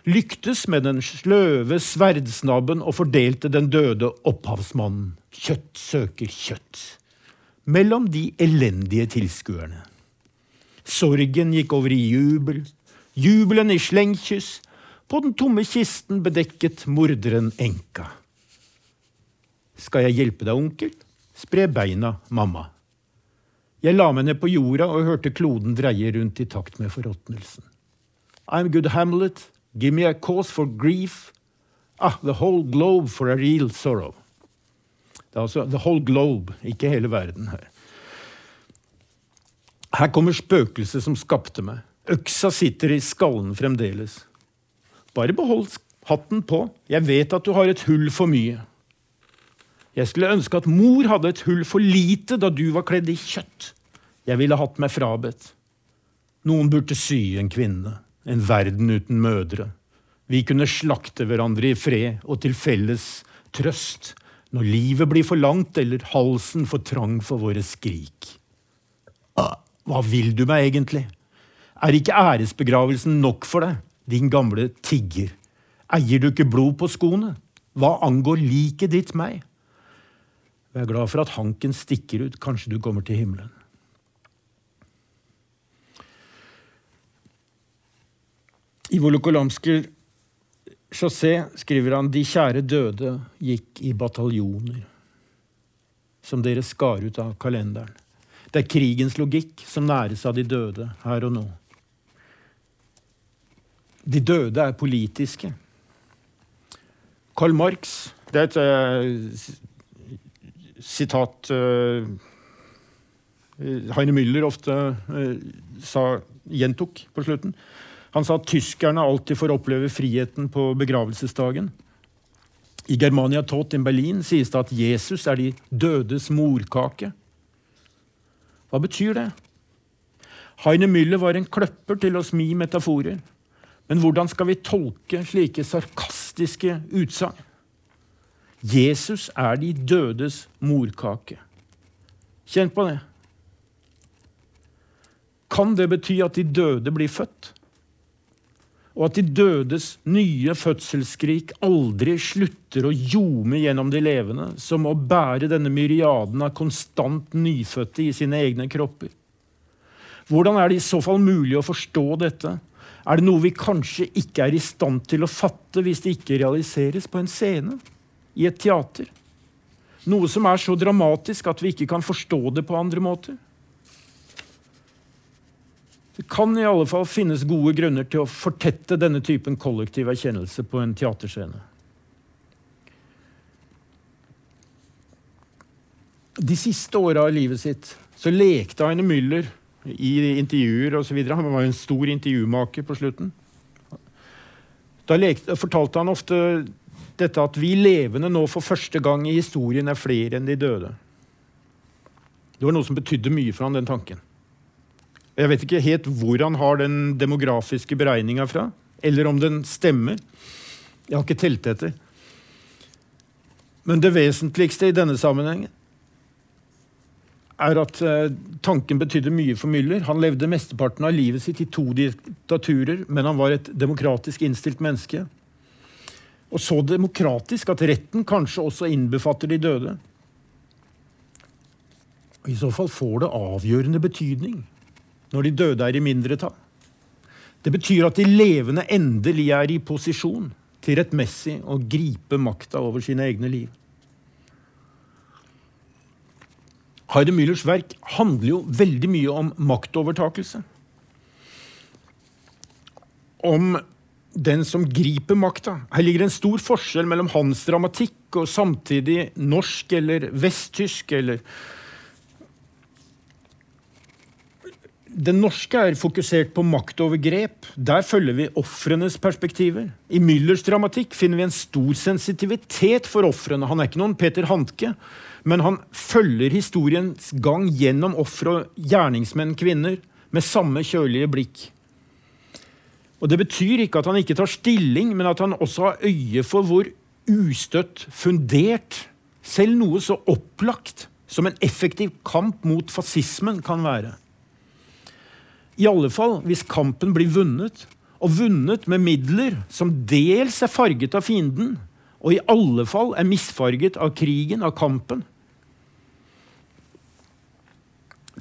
lyktes med den sløve sverdsnabben og fordelte den døde opphavsmannen. Kjøtt søker kjøtt. Mellom de elendige tilskuerne. Sorgen gikk over i jubel, jubelen i slengkyss. På den tomme kisten bedekket morderen enka. Skal jeg hjelpe deg, onkel? Spre beina, mamma. Jeg la meg ned på jorda og hørte kloden dreie rundt i takt med forråtnelsen. I'm good Hamlet, give me a cause for grief. Ah, the whole globe for a real sorrow. Det er altså the whole globe, ikke hele verden her. Her kommer spøkelset som skapte meg. Øksa sitter i skallen fremdeles. Bare behold hatten på, jeg vet at du har et hull for mye. Jeg skulle ønske at mor hadde et hull for lite da du var kledd i kjøtt. Jeg ville hatt meg frabedt. Noen burde sy en kvinne, en verden uten mødre. Vi kunne slakte hverandre i fred og til felles trøst når livet blir for langt eller halsen for trang for våre skrik. Ah, hva vil du meg egentlig? Er ikke æresbegravelsen nok for deg, din gamle tigger? Eier du ikke blod på skoene? Hva angår liket ditt meg? Vær glad for at hanken stikker ut. Kanskje du kommer til himmelen. I Volokolamsker chaussé skriver han de kjære døde gikk i bataljoner, som dere skar ut av kalenderen. Det er krigens logikk som næres av de døde her og nå. De døde er politiske. Karl Marx Det er et uh, sitat uh, Heine Müller ofte uh, sa, gjentok på slutten. Han sa at tyskerne alltid får oppleve friheten på begravelsesdagen. I Germania Tot in Berlin sies det at Jesus er de dødes morkake. Hva betyr det? Heine Müller var en kløpper til å smi metaforer. Men hvordan skal vi tolke slike sarkastiske utsagn? Jesus er de dødes morkake. Kjenn på det. Kan det bety at de døde blir født? og at de dødes nye fødselsskrik aldri slutter å ljome gjennom de levende, som å bære denne myriaden av konstant nyfødte i sine egne kropper. Hvordan er det i så fall mulig å forstå dette? Er det noe vi kanskje ikke er i stand til å fatte hvis det ikke realiseres på en scene? I et teater? Noe som er så dramatisk at vi ikke kan forstå det på andre måter? Det kan i alle fall finnes gode grunner til å fortette denne typen kollektiv erkjennelse på en teaterscene. De siste åra av livet sitt så lekte Aine Müller i intervjuer osv. Han var jo en stor intervjumaker på slutten. Da lekte, fortalte han ofte dette at vi levende nå for første gang i historien er flere enn de døde. Det var noe som betydde mye for han, den tanken. Jeg vet ikke helt hvor han har den demografiske beregninga fra, eller om den stemmer. Jeg har ikke telt etter. Men det vesentligste i denne sammenhengen er at eh, tanken betydde mye for Müller. Han levde mesteparten av livet sitt i to diktaturer, men han var et demokratisk innstilt menneske. Og så demokratisk at retten kanskje også innbefatter de døde. I så fall får det avgjørende betydning når de døde er i mindretall. Det betyr at de levende endelig er i posisjon til rettmessig å gripe makta over sine egne liv. Heide Müllers verk handler jo veldig mye om maktovertakelse. Om den som griper makta. Her ligger en stor forskjell mellom hans dramatikk og samtidig norsk eller vesttysk eller Den norske er fokusert på maktovergrep. Der følger vi ofrenes perspektiver. I Müllers dramatikk finner vi en stor sensitivitet for ofrene. Han er ikke noen Peter Handke, men han følger historiens gang gjennom ofre og gjerningsmenn, kvinner, med samme kjølige blikk. Og Det betyr ikke at han ikke tar stilling, men at han også har øye for hvor ustøtt fundert selv noe så opplagt som en effektiv kamp mot fascismen kan være. I alle fall hvis kampen blir vunnet, og vunnet med midler som dels er farget av fienden, og i alle fall er misfarget av krigen, av kampen.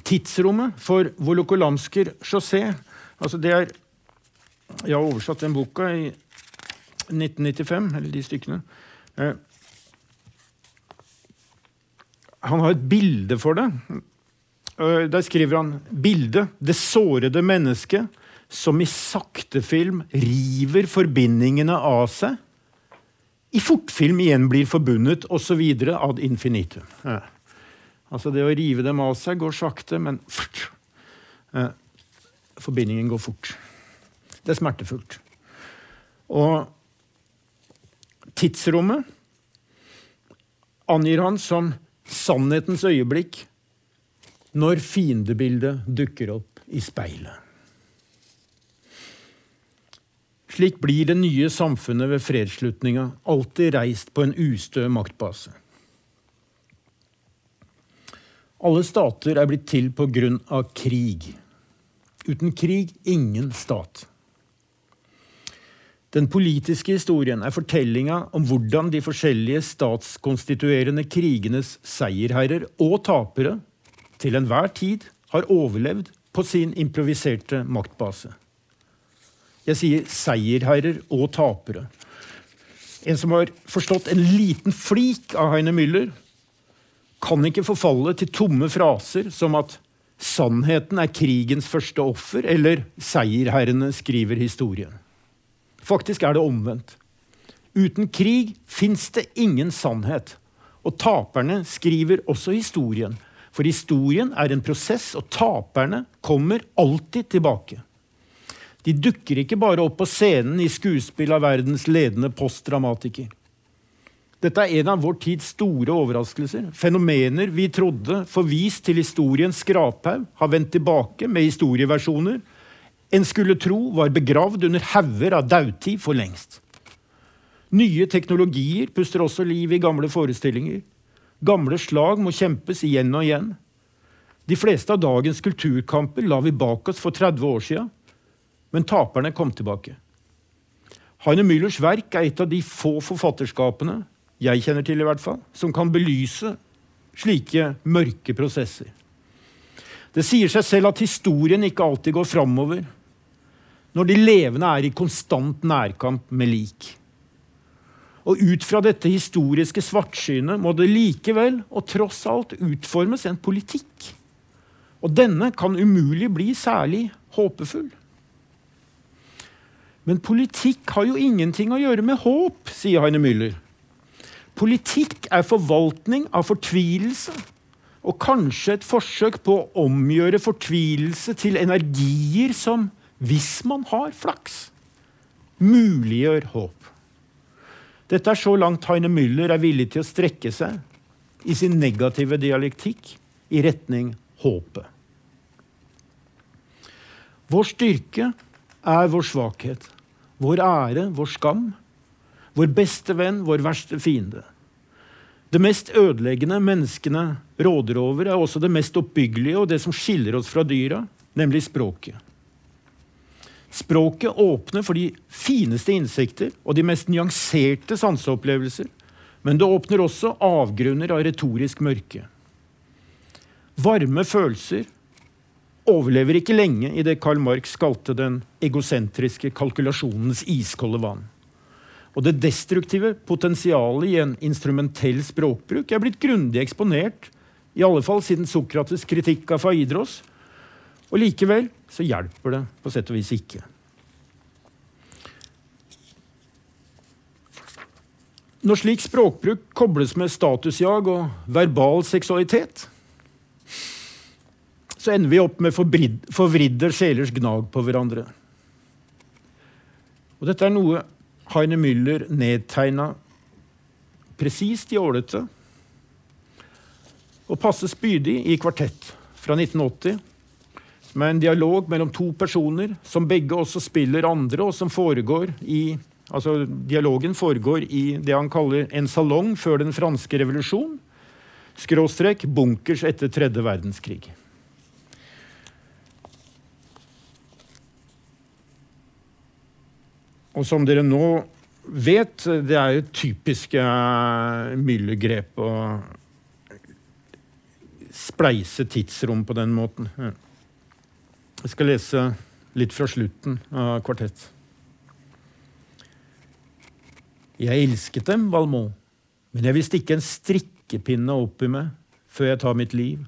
Tidsrommet for Volokolamsker chaussé altså det er, Jeg har oversatt den boka i 1995, eller de stykkene. Eh, han har et bilde for det. Eh, der skriver han bildet 'Det sårede mennesket som i sakte film river forbindingene av seg'. I fortfilm igjen blir forbundet, osv. ad infinitum. Eh. Altså Det å rive dem av seg går sakte, men ja. forbindingen går fort. Det er smertefullt. Og tidsrommet angir han som sannhetens øyeblikk når fiendebildet dukker opp i speilet. Slik blir det nye samfunnet ved fredsslutninga alltid reist på en ustø maktbase. Alle stater er blitt til på grunn av krig. Uten krig ingen stat. Den politiske historien er fortellinga om hvordan de forskjellige statskonstituerende krigenes seierherrer og tapere til enhver tid har overlevd på sin improviserte maktbase. Jeg sier seierherrer og tapere. En som har forstått en liten flik av Heine Müller, kan ikke forfalle til tomme fraser som at sannheten er krigens første offer, eller seierherrene skriver historien. Faktisk er det omvendt. Uten krig fins det ingen sannhet. Og taperne skriver også historien. For historien er en prosess, og taperne kommer alltid tilbake. De dukker ikke bare opp på scenen i skuespill av verdens ledende postdramatiker. Dette er en av vår tids store overraskelser. Fenomener vi trodde forvist til historiens skraphaug, har vendt tilbake med historieversjoner en skulle tro var begravd under hauger av dautid for lengst. Nye teknologier puster også liv i gamle forestillinger. Gamle slag må kjempes igjen og igjen. De fleste av dagens kulturkamper la vi bak oss for 30 år siden, men taperne kom tilbake. Heine Müllers verk er et av de få forfatterskapene jeg kjenner til i hvert fall, som kan belyse slike mørke prosesser. Det sier seg selv at historien ikke alltid går framover når de levende er i konstant nærkamp med lik. Og ut fra dette historiske svartsynet må det likevel og tross alt utformes en politikk. Og denne kan umulig bli særlig håpefull. Men politikk har jo ingenting å gjøre med håp, sier Heine Müller. Politikk er forvaltning av fortvilelse, og kanskje et forsøk på å omgjøre fortvilelse til energier som, hvis man har flaks, muliggjør håp. Dette er så langt Heine Müller er villig til å strekke seg i sin negative dialektikk i retning håpet. Vår styrke er vår svakhet, vår ære, vår skam, vår beste venn, vår verste fiende. Det mest ødeleggende menneskene råder over, er også det mest oppbyggelige og det som skiller oss fra dyra, nemlig språket. Språket åpner for de fineste insekter og de mest nyanserte sanseopplevelser. Men det åpner også avgrunner av retorisk mørke. Varme følelser overlever ikke lenge i det Karl Marx kalte den egosentriske kalkulasjonens iskolde vann. Og det destruktive potensialet i en instrumentell språkbruk er blitt grundig eksponert, i alle fall siden Sokrates' kritikk av Faidros. Og likevel så hjelper det på sett og vis ikke. Når slik språkbruk kobles med statusjag og verbal seksualitet, så ender vi opp med forvridde sjelers gnag på hverandre. Og dette er noe Heine Müller nedtegna presist i ålete og passe spydig i Kvartett fra 1980. Er en dialog mellom to personer som begge også spiller andre, og som foregår i Altså, dialogen foregår i det han kaller en salong før den franske revolusjon. Skråstrek bunkers etter tredje verdenskrig. Og som dere nå vet, det er jo typiske eh, myllegrep å spleise tidsrom på den måten. Jeg skal lese litt fra slutten av kvartett. Jeg elsket dem, Valmont, men jeg vil stikke en strikkepinne opp i meg før jeg tar mitt liv,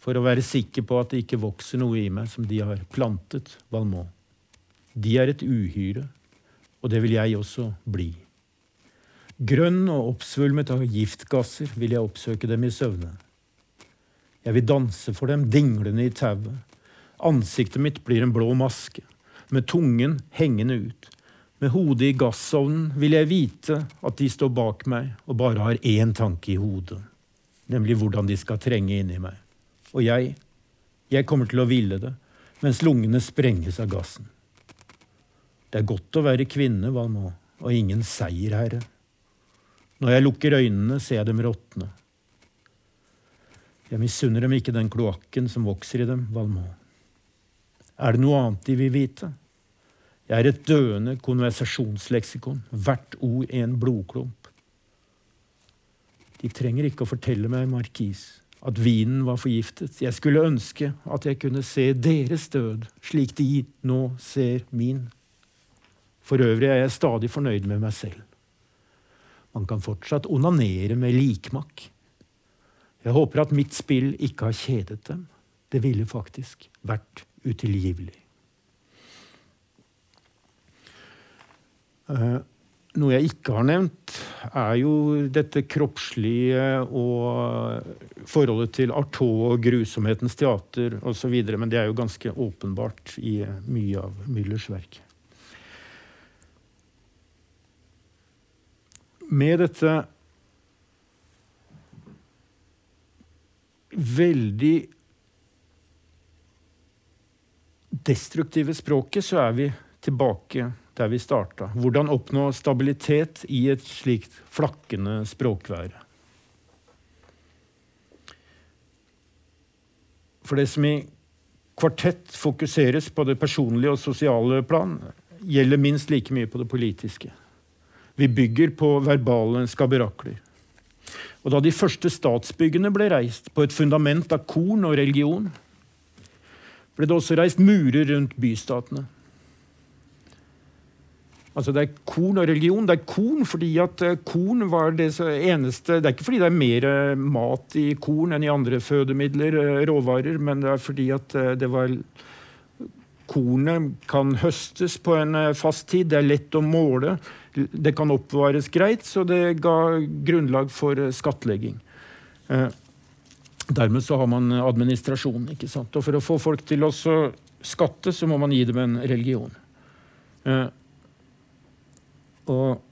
for å være sikker på at det ikke vokser noe i meg som de har plantet, Valmont. De er et uhyre og det vil jeg også bli. Grønn og oppsvulmet av giftgasser vil jeg oppsøke dem i søvne. Jeg vil danse for dem dinglende i tauet. Ansiktet mitt blir en blå maske, med tungen hengende ut. Med hodet i gassovnen vil jeg vite at de står bak meg og bare har én tanke i hodet, nemlig hvordan de skal trenge inni meg. Og jeg, jeg kommer til å ville det, mens lungene sprenges av gassen. Det er godt å være kvinne, Valmont, og ingen seierherre. Når jeg lukker øynene, ser jeg dem råtne. Jeg misunner dem ikke den kloakken som vokser i dem, Valmont. Er det noe annet de vil vite? Jeg er et døende konversasjonsleksikon, hvert ord en blodklump. De trenger ikke å fortelle meg, markis, at vinen var forgiftet. Jeg skulle ønske at jeg kunne se deres død slik de nå ser min. For øvrig er jeg stadig fornøyd med meg selv. Man kan fortsatt onanere med likmakk. Jeg håper at mitt spill ikke har kjedet dem. Det ville faktisk vært utilgivelig. Uh, noe jeg ikke har nevnt, er jo dette kroppslige og forholdet til Artaud og grusomhetens teater osv. Men det er jo ganske åpenbart i mye av Müllers verk. med dette veldig destruktive språket, så er vi tilbake der vi starta. Hvordan oppnå stabilitet i et slikt flakkende språkvære. For det som i kvartett fokuseres på det personlige og sosiale plan, gjelder minst like mye på det politiske. Vi bygger på verbale skaberakler. Og da de første statsbyggene ble reist på et fundament av korn og religion, ble det også reist murer rundt bystatene. Altså Det er korn og religion. Det er korn fordi at eh, korn var det eneste Det er ikke fordi det er mer eh, mat i korn enn i andre fødemidler, eh, råvarer, men det er fordi at det var Kornet kan høstes på en fast tid, det er lett å måle. Det kan oppvares greit, så det ga grunnlag for skattlegging. Dermed så har man administrasjon. ikke sant? Og for å få folk til å skatte, så må man gi dem en religion. Eh, og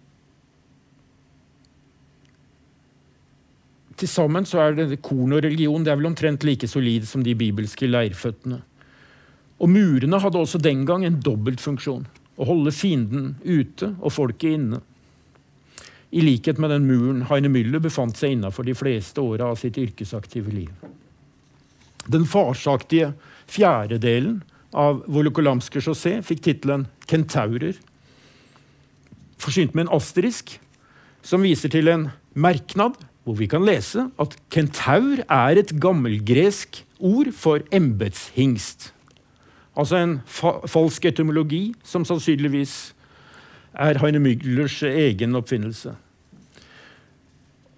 Til sammen så er det korn og religion det er vel omtrent like solid som de bibelske leirføttene. Og murene hadde også den gang en dobbeltfunksjon å holde fienden ute og folket inne. I likhet med den muren Heine Müller befant seg innafor de fleste åra av sitt yrkesaktive liv. Den farsaktige fjerdedelen av Volokolamske chaussé fikk tittelen 'Kentaurer', forsynt med en asterisk som viser til en merknad hvor vi kan lese at kentaur er et gammelgresk ord for embetshingst. Altså en fa falsk etymologi som sannsynligvis er Heine Müglers egen oppfinnelse.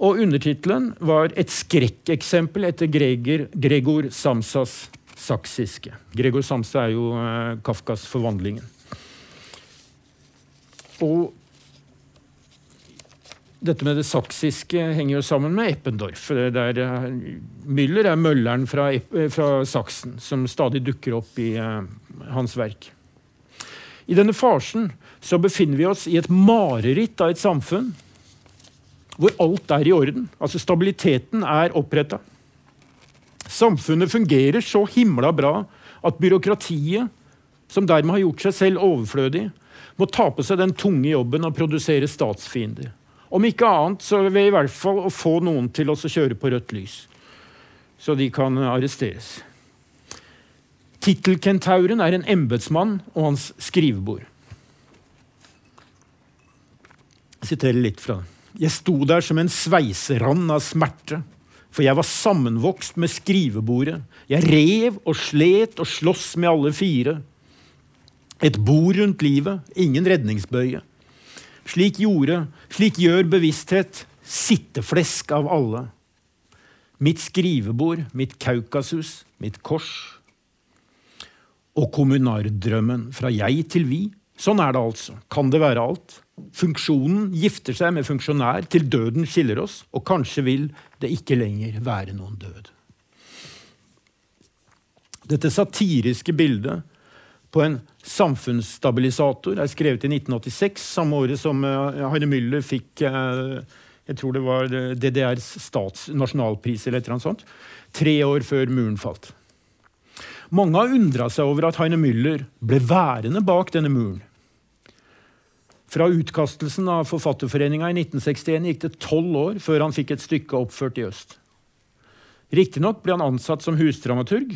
Og undertittelen var 'Et skrekkeksempel etter Gregor, Gregor Samsas saksiske'. Gregor Samsa er jo eh, Kafkas 'Forvandlingen'. Og dette med det saksiske henger jo sammen med Eppendorf. Der eh, Müller er mølleren fra, fra, Saksen, som stadig dukker opp i eh, hans verk. I denne farsen så befinner vi oss i et mareritt av et samfunn hvor alt er i orden. Altså Stabiliteten er oppretta. Samfunnet fungerer så himla bra at byråkratiet, som dermed har gjort seg selv overflødig, må ta på seg den tunge jobben å produsere statsfiender. Om ikke annet så ved i hvert fall å få noen til å kjøre på rødt lys, så de kan arresteres. Tittelkentauren er en embetsmann og hans skrivebord. Jeg siterer litt fra. Jeg sto der som en sveiserand av smerte, for jeg var sammenvokst med skrivebordet. Jeg rev og slet og sloss med alle fire. Et bord rundt livet, ingen redningsbøye. Slik, gjorde, slik gjør bevissthet sitteflesk av alle. Mitt skrivebord, mitt Kaukasus, mitt kors. Og kommunardrømmen fra jeg til vi. Sånn er det altså. Kan det være alt? Funksjonen gifter seg med funksjonær til døden skiller oss, og kanskje vil det ikke lenger være noen død. Dette satiriske bildet på en samfunnsstabilisator er skrevet i 1986, samme året som uh, Heine Müller fikk uh, jeg tror det var DDRs stats nasjonalpris eller et eller annet sånt. Tre år før muren falt. Mange har undra seg over at Heine Müller ble værende bak denne muren. Fra utkastelsen av Forfatterforeninga i 1961 gikk det tolv år før han fikk et stykke oppført i øst. Riktignok ble han ansatt som husdramaturg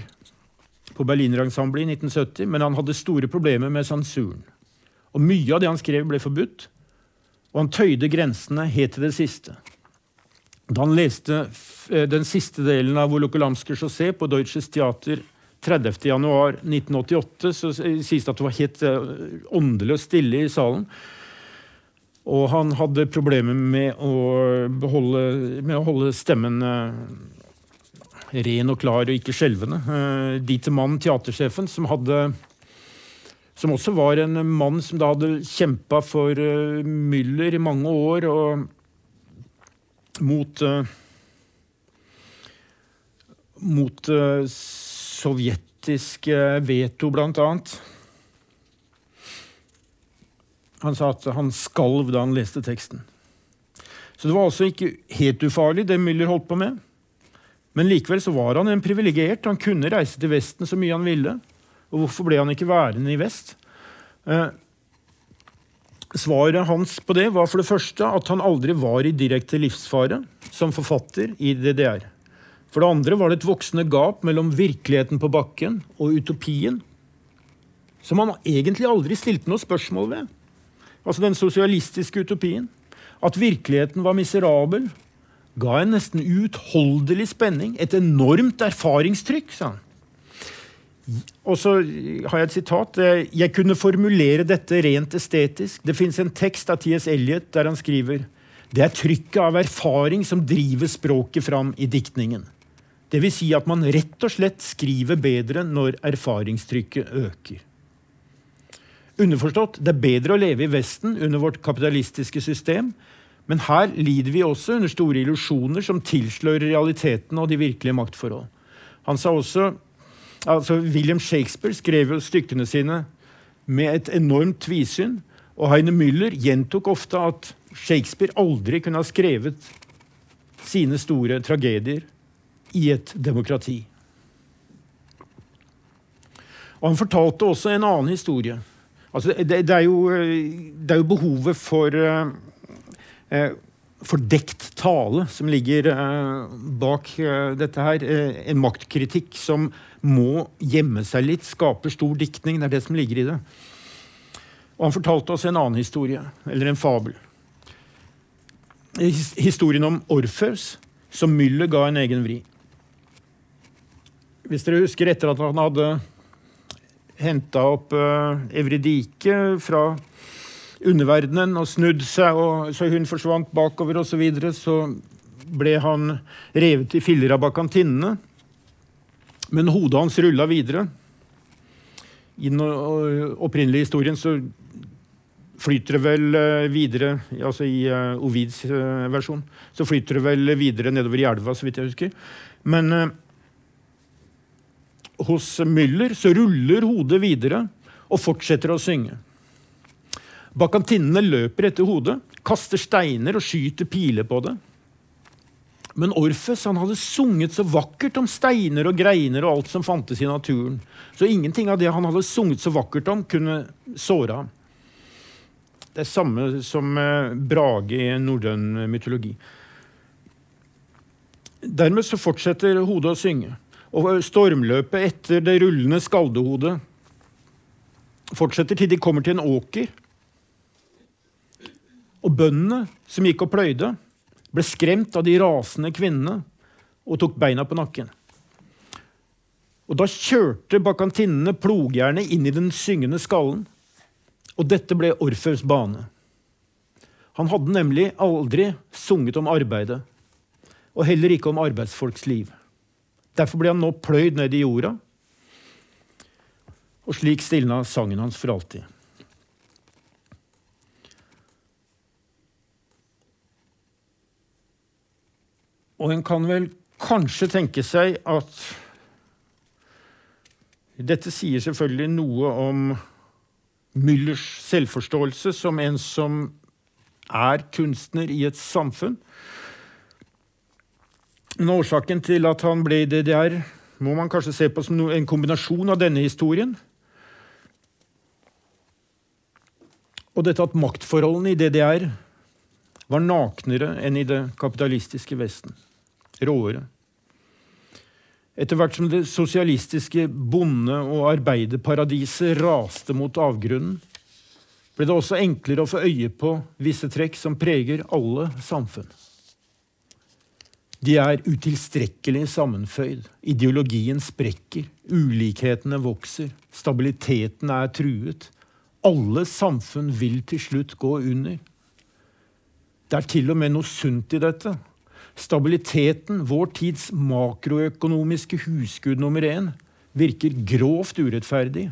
på Berlinerensemblet i 1970, men han hadde store problemer med sensuren. Og Mye av det han skrev, ble forbudt, og han tøyde grensene helt til det siste. Da han leste eh, den siste delen av Volokolamsker chaussé på Deutsches Theater 30.1.1988, så sies det at det var helt eh, åndelig og stille i salen. Og han hadde problemer med å, med å holde stemmen uh, ren og klar og ikke skjelvende. Uh, til mannen, teatersjefen, som, hadde, som også var en mann som da hadde kjempa for uh, Müller i mange år og mot mot sovjetisk veto, blant annet. Han sa at han skalv da han leste teksten. Så det var altså ikke helt ufarlig, det Müller holdt på med. Men likevel så var han en privilegert. Han kunne reise til Vesten så mye han ville. Og hvorfor ble han ikke værende i vest? Eh, svaret hans på det var for det første at han aldri var i direkte livsfare som forfatter i DDR. For det andre var det et voksende gap mellom virkeligheten på bakken og utopien, som han egentlig aldri stilte noe spørsmål ved altså den sosialistiske utopien, at virkeligheten var miserabel, ga en nesten uutholdelig spenning, et enormt erfaringstrykk, sa han. Og så har jeg et sitat. Jeg kunne formulere dette rent estetisk. Det fins en tekst av T.S. Eliot der han skriver det er trykket av erfaring som driver språket fram i diktningen. Dvs. Si at man rett og slett skriver bedre når erfaringstrykket øker. Underforstått, det er bedre å leve i Vesten under vårt kapitalistiske system, men her lider vi også under store illusjoner som tilslører realiteten og de virkelige maktforhold. Han sa også, altså William Shakespeare skrev jo stykkene sine med et enormt tvisyn, og Heine Müller gjentok ofte at Shakespeare aldri kunne ha skrevet sine store tragedier i et demokrati. Og Han fortalte også en annen historie Altså, det, det, er jo, det, er jo, behovet for uh, uh, fordekt tale som ligger eh, bak dette her. en maktkritikk som må gjemme seg litt, skaper stor diktning. Det er det som ligger i det. Og han fortalte oss en annen historie, eller en fabel. Historien om Orfeus, som Müller ga en egen vri. Hvis dere husker etter at han hadde henta opp uh, Evridike fra underverdenen og snudd seg, og, så hun forsvant bakover osv., så, videre, så ble han revet i filler av bakantinnene. Men hodet hans rulla videre. I den opprinnelige historien så flyter det vel eh, videre altså I uh, Ovids versjon så flyter det vel videre nedover i elva, så vidt jeg husker. Men hos Müller så ruller hodet videre og fortsetter å synge. Bakantinnene løper etter hodet, kaster steiner og skyter piler på det. Men Orfes han hadde sunget så vakkert om steiner og greiner og alt som fantes i naturen. Så ingenting av det han hadde sunget så vakkert om, kunne såre ham. Det er samme som Brage i norrøn mytologi. Dermed så fortsetter hodet å synge. Og stormløpet etter det rullende skaldehodet fortsetter til de kommer til en åker. Og bøndene som gikk og pløyde, ble skremt av de rasende kvinnene og tok beina på nakken. Og Da kjørte bakantinnene plogjernet inn i den syngende skallen. Og dette ble Orfeus bane. Han hadde nemlig aldri sunget om arbeidet, og heller ikke om arbeidsfolks liv. Derfor ble han nå pløyd ned i jorda, og slik stilna sangen hans for alltid. Og en kan vel kanskje tenke seg at dette sier selvfølgelig noe om Müllers selvforståelse som en som er kunstner i et samfunn. Men årsaken til at han ble i DDR, må man kanskje se på som en kombinasjon av denne historien. Og dette at maktforholdene i DDR var naknere enn i det kapitalistiske Vesten. Råere. Etter hvert som det sosialistiske bonde- og arbeiderparadiset raste mot avgrunnen, ble det også enklere å få øye på visse trekk som preger alle samfunn. De er utilstrekkelig sammenføyd. Ideologien sprekker. Ulikhetene vokser. Stabiliteten er truet. Alle samfunn vil til slutt gå under. Det er til og med noe sunt i dette. Stabiliteten, vår tids makroøkonomiske husgud nummer én, virker grovt urettferdig.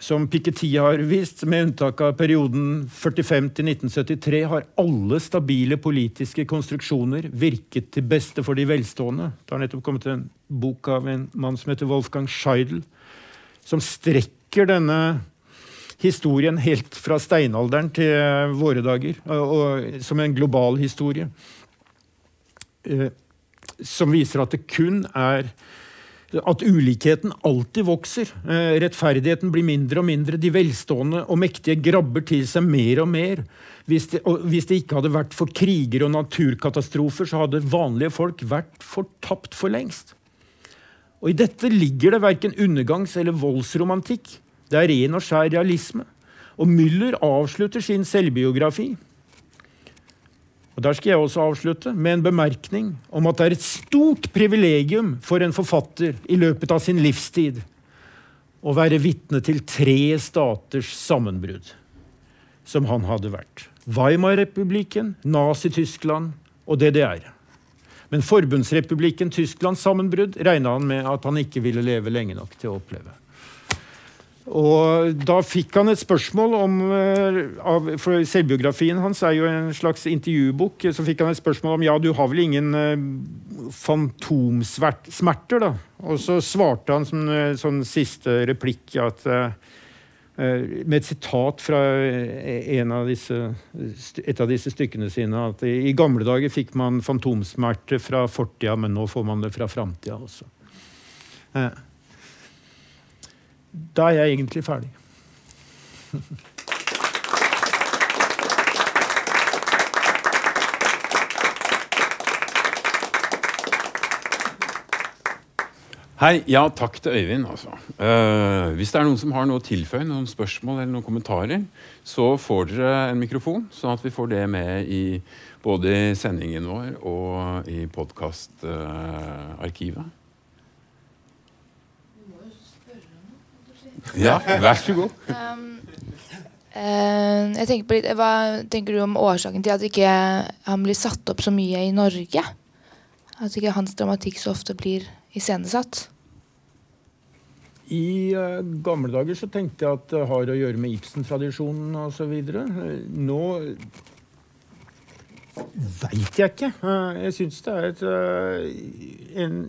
Som Piketty har vist, med unntak av perioden 45 til 1973, har alle stabile politiske konstruksjoner virket til beste for de velstående. Det har nettopp kommet en bok av en mann som heter Wolfgang Scheidel, som strekker denne historien helt fra steinalderen til våre dager, og, og, som en global historie. Eh, som viser at det kun er at ulikheten alltid vokser. Eh, rettferdigheten blir mindre og mindre. De velstående og mektige grabber til seg mer og mer. Hvis det, hvis det ikke hadde vært for kriger og naturkatastrofer, så hadde vanlige folk vært fortapt for lengst. Og I dette ligger det verken undergangs- eller voldsromantikk. Det er ren og skjær realisme. Og Müller avslutter sin selvbiografi og Der skal jeg også avslutte med en bemerkning om at det er et stort privilegium for en forfatter i løpet av sin livstid å være vitne til tre staters sammenbrudd, som han hadde vært. Weimar-republikken, Nazi-Tyskland og DDR. Men forbundsrepublikken Tysklands sammenbrudd regna han med at han ikke ville leve lenge nok til å oppleve. Og da fikk han et spørsmål om eh, av, For selvbiografien hans er jo en slags intervjubok. Så fikk han et spørsmål om ja, du har vel ingen uh, fantomsmerter, da? Og så svarte han som uh, sånn siste replikk at uh, med et sitat fra av disse, et av disse stykkene sine at i, gamle dager fikk man fantomsmerter fra fortida, men nå får man det fra framtida også. Eh. Da er jeg egentlig ferdig. Hei. Ja, takk til Øyvind, altså. Uh, hvis det er noen som har noe å tilføye, noen spørsmål eller noen kommentarer, så får dere en mikrofon, sånn at vi får det med i både i sendingen vår og i podkastarkivet. Ja, vær så god. Um, uh, jeg tenker på litt, Hva tenker du om årsaken til at ikke han blir satt opp så mye i Norge? At ikke hans dramatikk så ofte blir iscenesatt? I uh, gamle dager så tenkte jeg at det har å gjøre med Ibsen-tradisjonen osv. Nå veit jeg ikke. Uh, jeg syns det er et, uh, en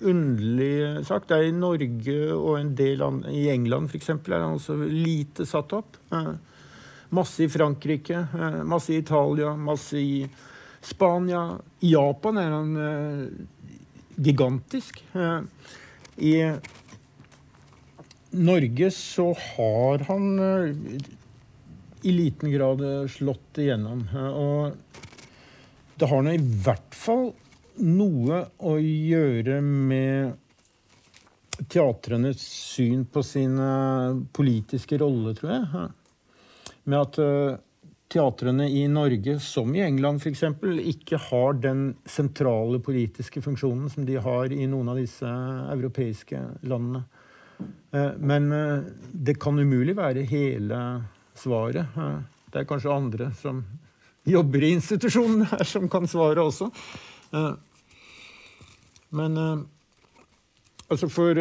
underlig sak. Det er i Norge og en del an i England f.eks. er han også lite satt opp. masse i Frankrike, masse i Italia, masse i Spania. I Japan er han gigantisk. I Norge så har han i liten grad slått igjennom. Og det har nå i hvert fall noe å gjøre med teatrenes syn på sin politiske rolle, tror jeg. Med at teatrene i Norge, som i England f.eks., ikke har den sentrale politiske funksjonen som de har i noen av disse europeiske landene. Men det kan umulig være hele svaret. Det er kanskje andre som jobber i institusjonen her, som kan svare også. Men altså for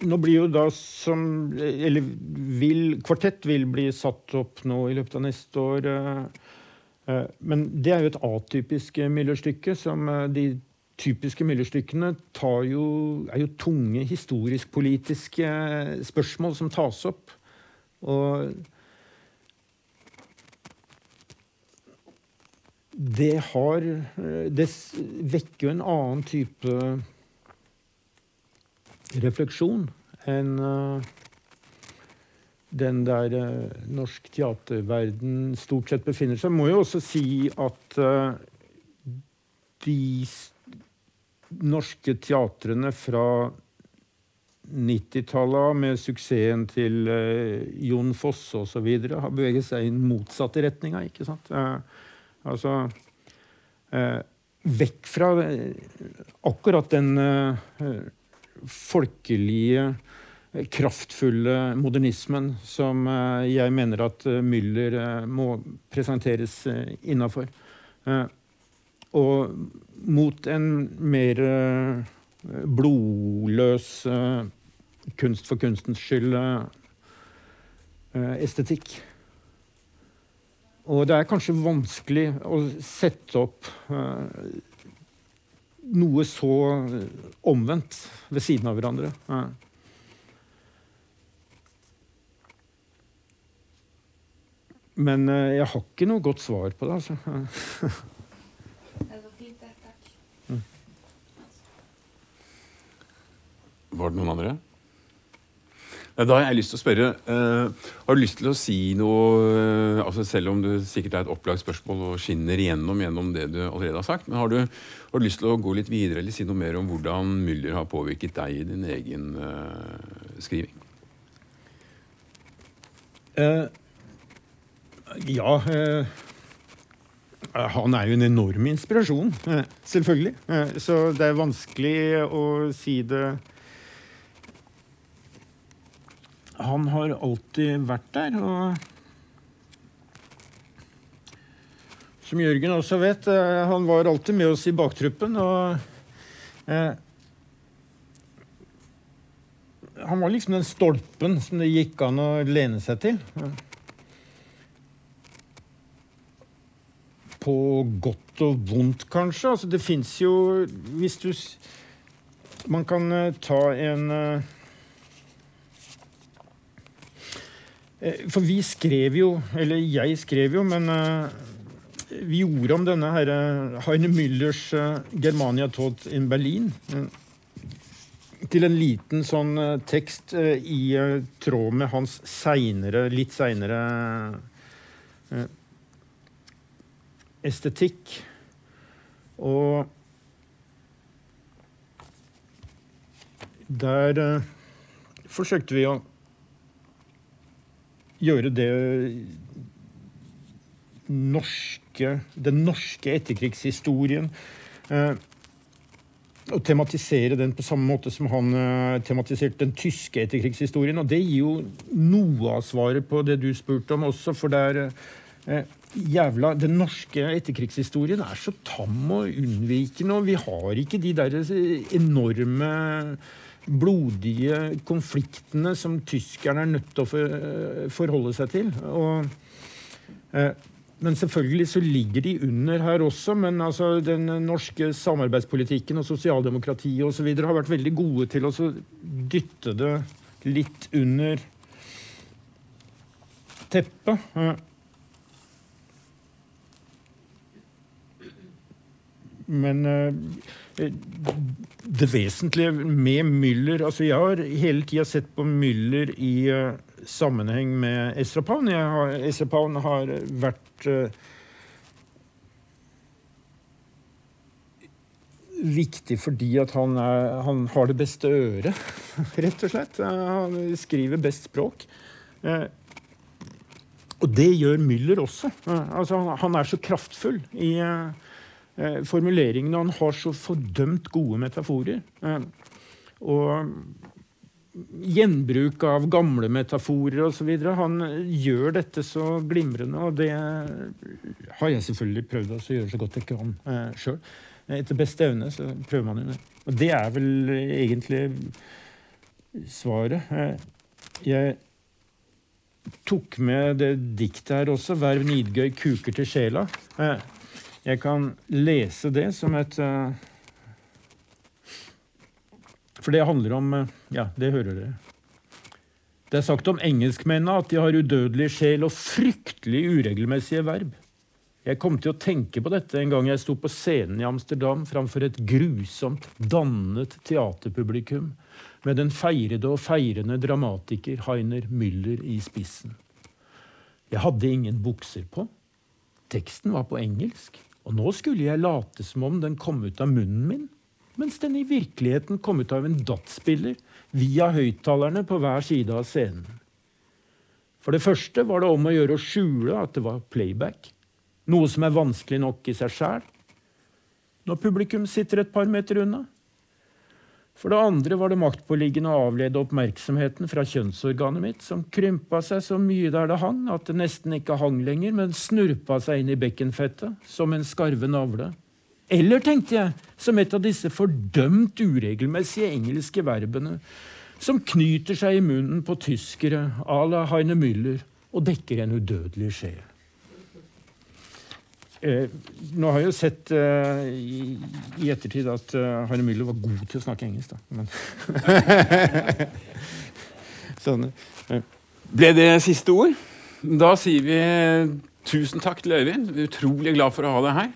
Nå blir jo da som Eller vil, kvartett vil bli satt opp nå i løpet av neste år. Men det er jo et atypisk Müller-stykke. som De typiske Müller-stykkene er jo tunge historisk-politiske spørsmål som tas opp. Og det har Det vekker jo en annen type refleksjon enn den der norsk teaterverden stort sett befinner seg. Må jo også si at de norske teatrene fra 90-tallet, med suksessen til Jon Fosse osv., har beveget seg i motsatte retninga. Ikke sant? Altså vekk fra akkurat den folkelige, kraftfulle modernismen som jeg mener at Müller må presenteres innafor. Og mot en mer blodløs, kunst for kunstens skyld estetikk. Og det er kanskje vanskelig å sette opp noe så omvendt ved siden av hverandre. Men jeg har ikke noe godt svar på det, altså. Var det noen andre? Da har jeg lyst til å spørre uh, Har du lyst til å si noe uh, altså Selv om det sikkert er et opplagt spørsmål og skinner igjennom gjennom det du allerede har sagt, men har du, har du, lyst til å gå litt videre eller si noe mer om hvordan Müller har påvirket deg i din egen uh, skriving? ja Han er jo en enorm inspirasjon, selvfølgelig. så det er vanskelig å si det han har alltid vært der. og Som Jørgen også vet, han var alltid med oss i baktruppen. og eh, Han var liksom den stolpen som det gikk an å lene seg til. På godt og vondt, kanskje. Altså, det fins jo Hvis du Man kan ta en Eh, for vi skrev jo, eller jeg skrev jo, men eh, vi gjorde om denne herre Heine Müllers eh, 'Germania tot in Berlin' til en liten sånn tekst i tråd med hans seinere, litt seinere estetikk. Og der forsøkte vi å gjøre det norske Den norske etterkrigshistorien uh, og tematisere den på samme måte som han uh, tematiserte den tyske etterkrigshistorien. Og det gir jo noe av svaret på det du spurte om også, for det er uh, jævla Den norske etterkrigshistorien er så tam og unnvikende, og vi har ikke de der enorme blodige konfliktene som tyskerne er nødt til å forholde seg til. Og, uh, men selvfølgelig så ligger de under her også. Men altså, den norske samarbeidspolitikken og sosialdemokratiet osv. har vært veldig gode til å dytte det litt under teppet. Men eh, det vesentlige med Müller altså Jeg har hele tida sett på Müller i uh, sammenheng med Estrapaun. Estrapaun har vært uh, viktig fordi at han, er, han, har det beste øret, rett og slett. Han skriver best språk. Uh, og det gjør Müller også. Altså, han, er så kraftfull i formuleringene. Han har så fordømt gode metaforer. og gjenbruk av gamle metaforer osv. Han gjør dette så glimrende, og det har jeg selvfølgelig prøvd å gjøre så godt jeg kan eh, sjøl. Etter beste evne så prøver man jo det. Og det er vel egentlig svaret. Eh, jeg tok med det diktet her også, 'Verv Nidgøy kuker til sjela'. Eh, jeg kan lese det som et uh, for det handler om uh, Ja, det hører dere. Det er sagt om engelskmennene at de har udødelig sjel og fryktelig uregelmessige verb. Jeg kom til å tenke på dette en gang jeg sto på scenen i Amsterdam framfor et grusomt dannet teaterpublikum med den feirede og feirende dramatiker Heiner Müller i spissen. Jeg hadde ingen bukser på. Teksten var på engelsk, og nå skulle jeg late som om den kom ut av munnen min mens den i virkeligheten kom ut av en dataspiller via høyttalerne på hver side av scenen. For det første var det om å gjøre å skjule at det var playback, noe som er vanskelig nok i seg sjæl når publikum sitter et par meter unna. For det andre var det maktpåliggende å avlede oppmerksomheten fra kjønnsorganet mitt, som krympa seg så mye der det hang at det nesten ikke hang lenger, men snurpa seg inn i bekkenfettet som en skarve navle. Eller, tenkte jeg, som et av disse fordømt uregelmessige engelske verbene som knyter seg i munnen på tyskere à la Heine Müller og dekker en udødelig sjel. Eh, nå har jeg jo sett eh, i, i, ettertid at uh, Harry Müller var god til å snakke engelsk, da. Men sånn. Ble det siste ord? Da sier vi tusen takk til Øyvind. Utrolig glad for å ha deg her.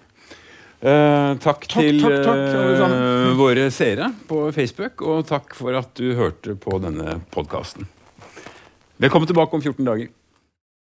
Uh, takk, takk, til takk, takk, uh, våre seere på Facebook, og takk for at du hørte på denne podkasten. Velkommen tilbake om 14 dager.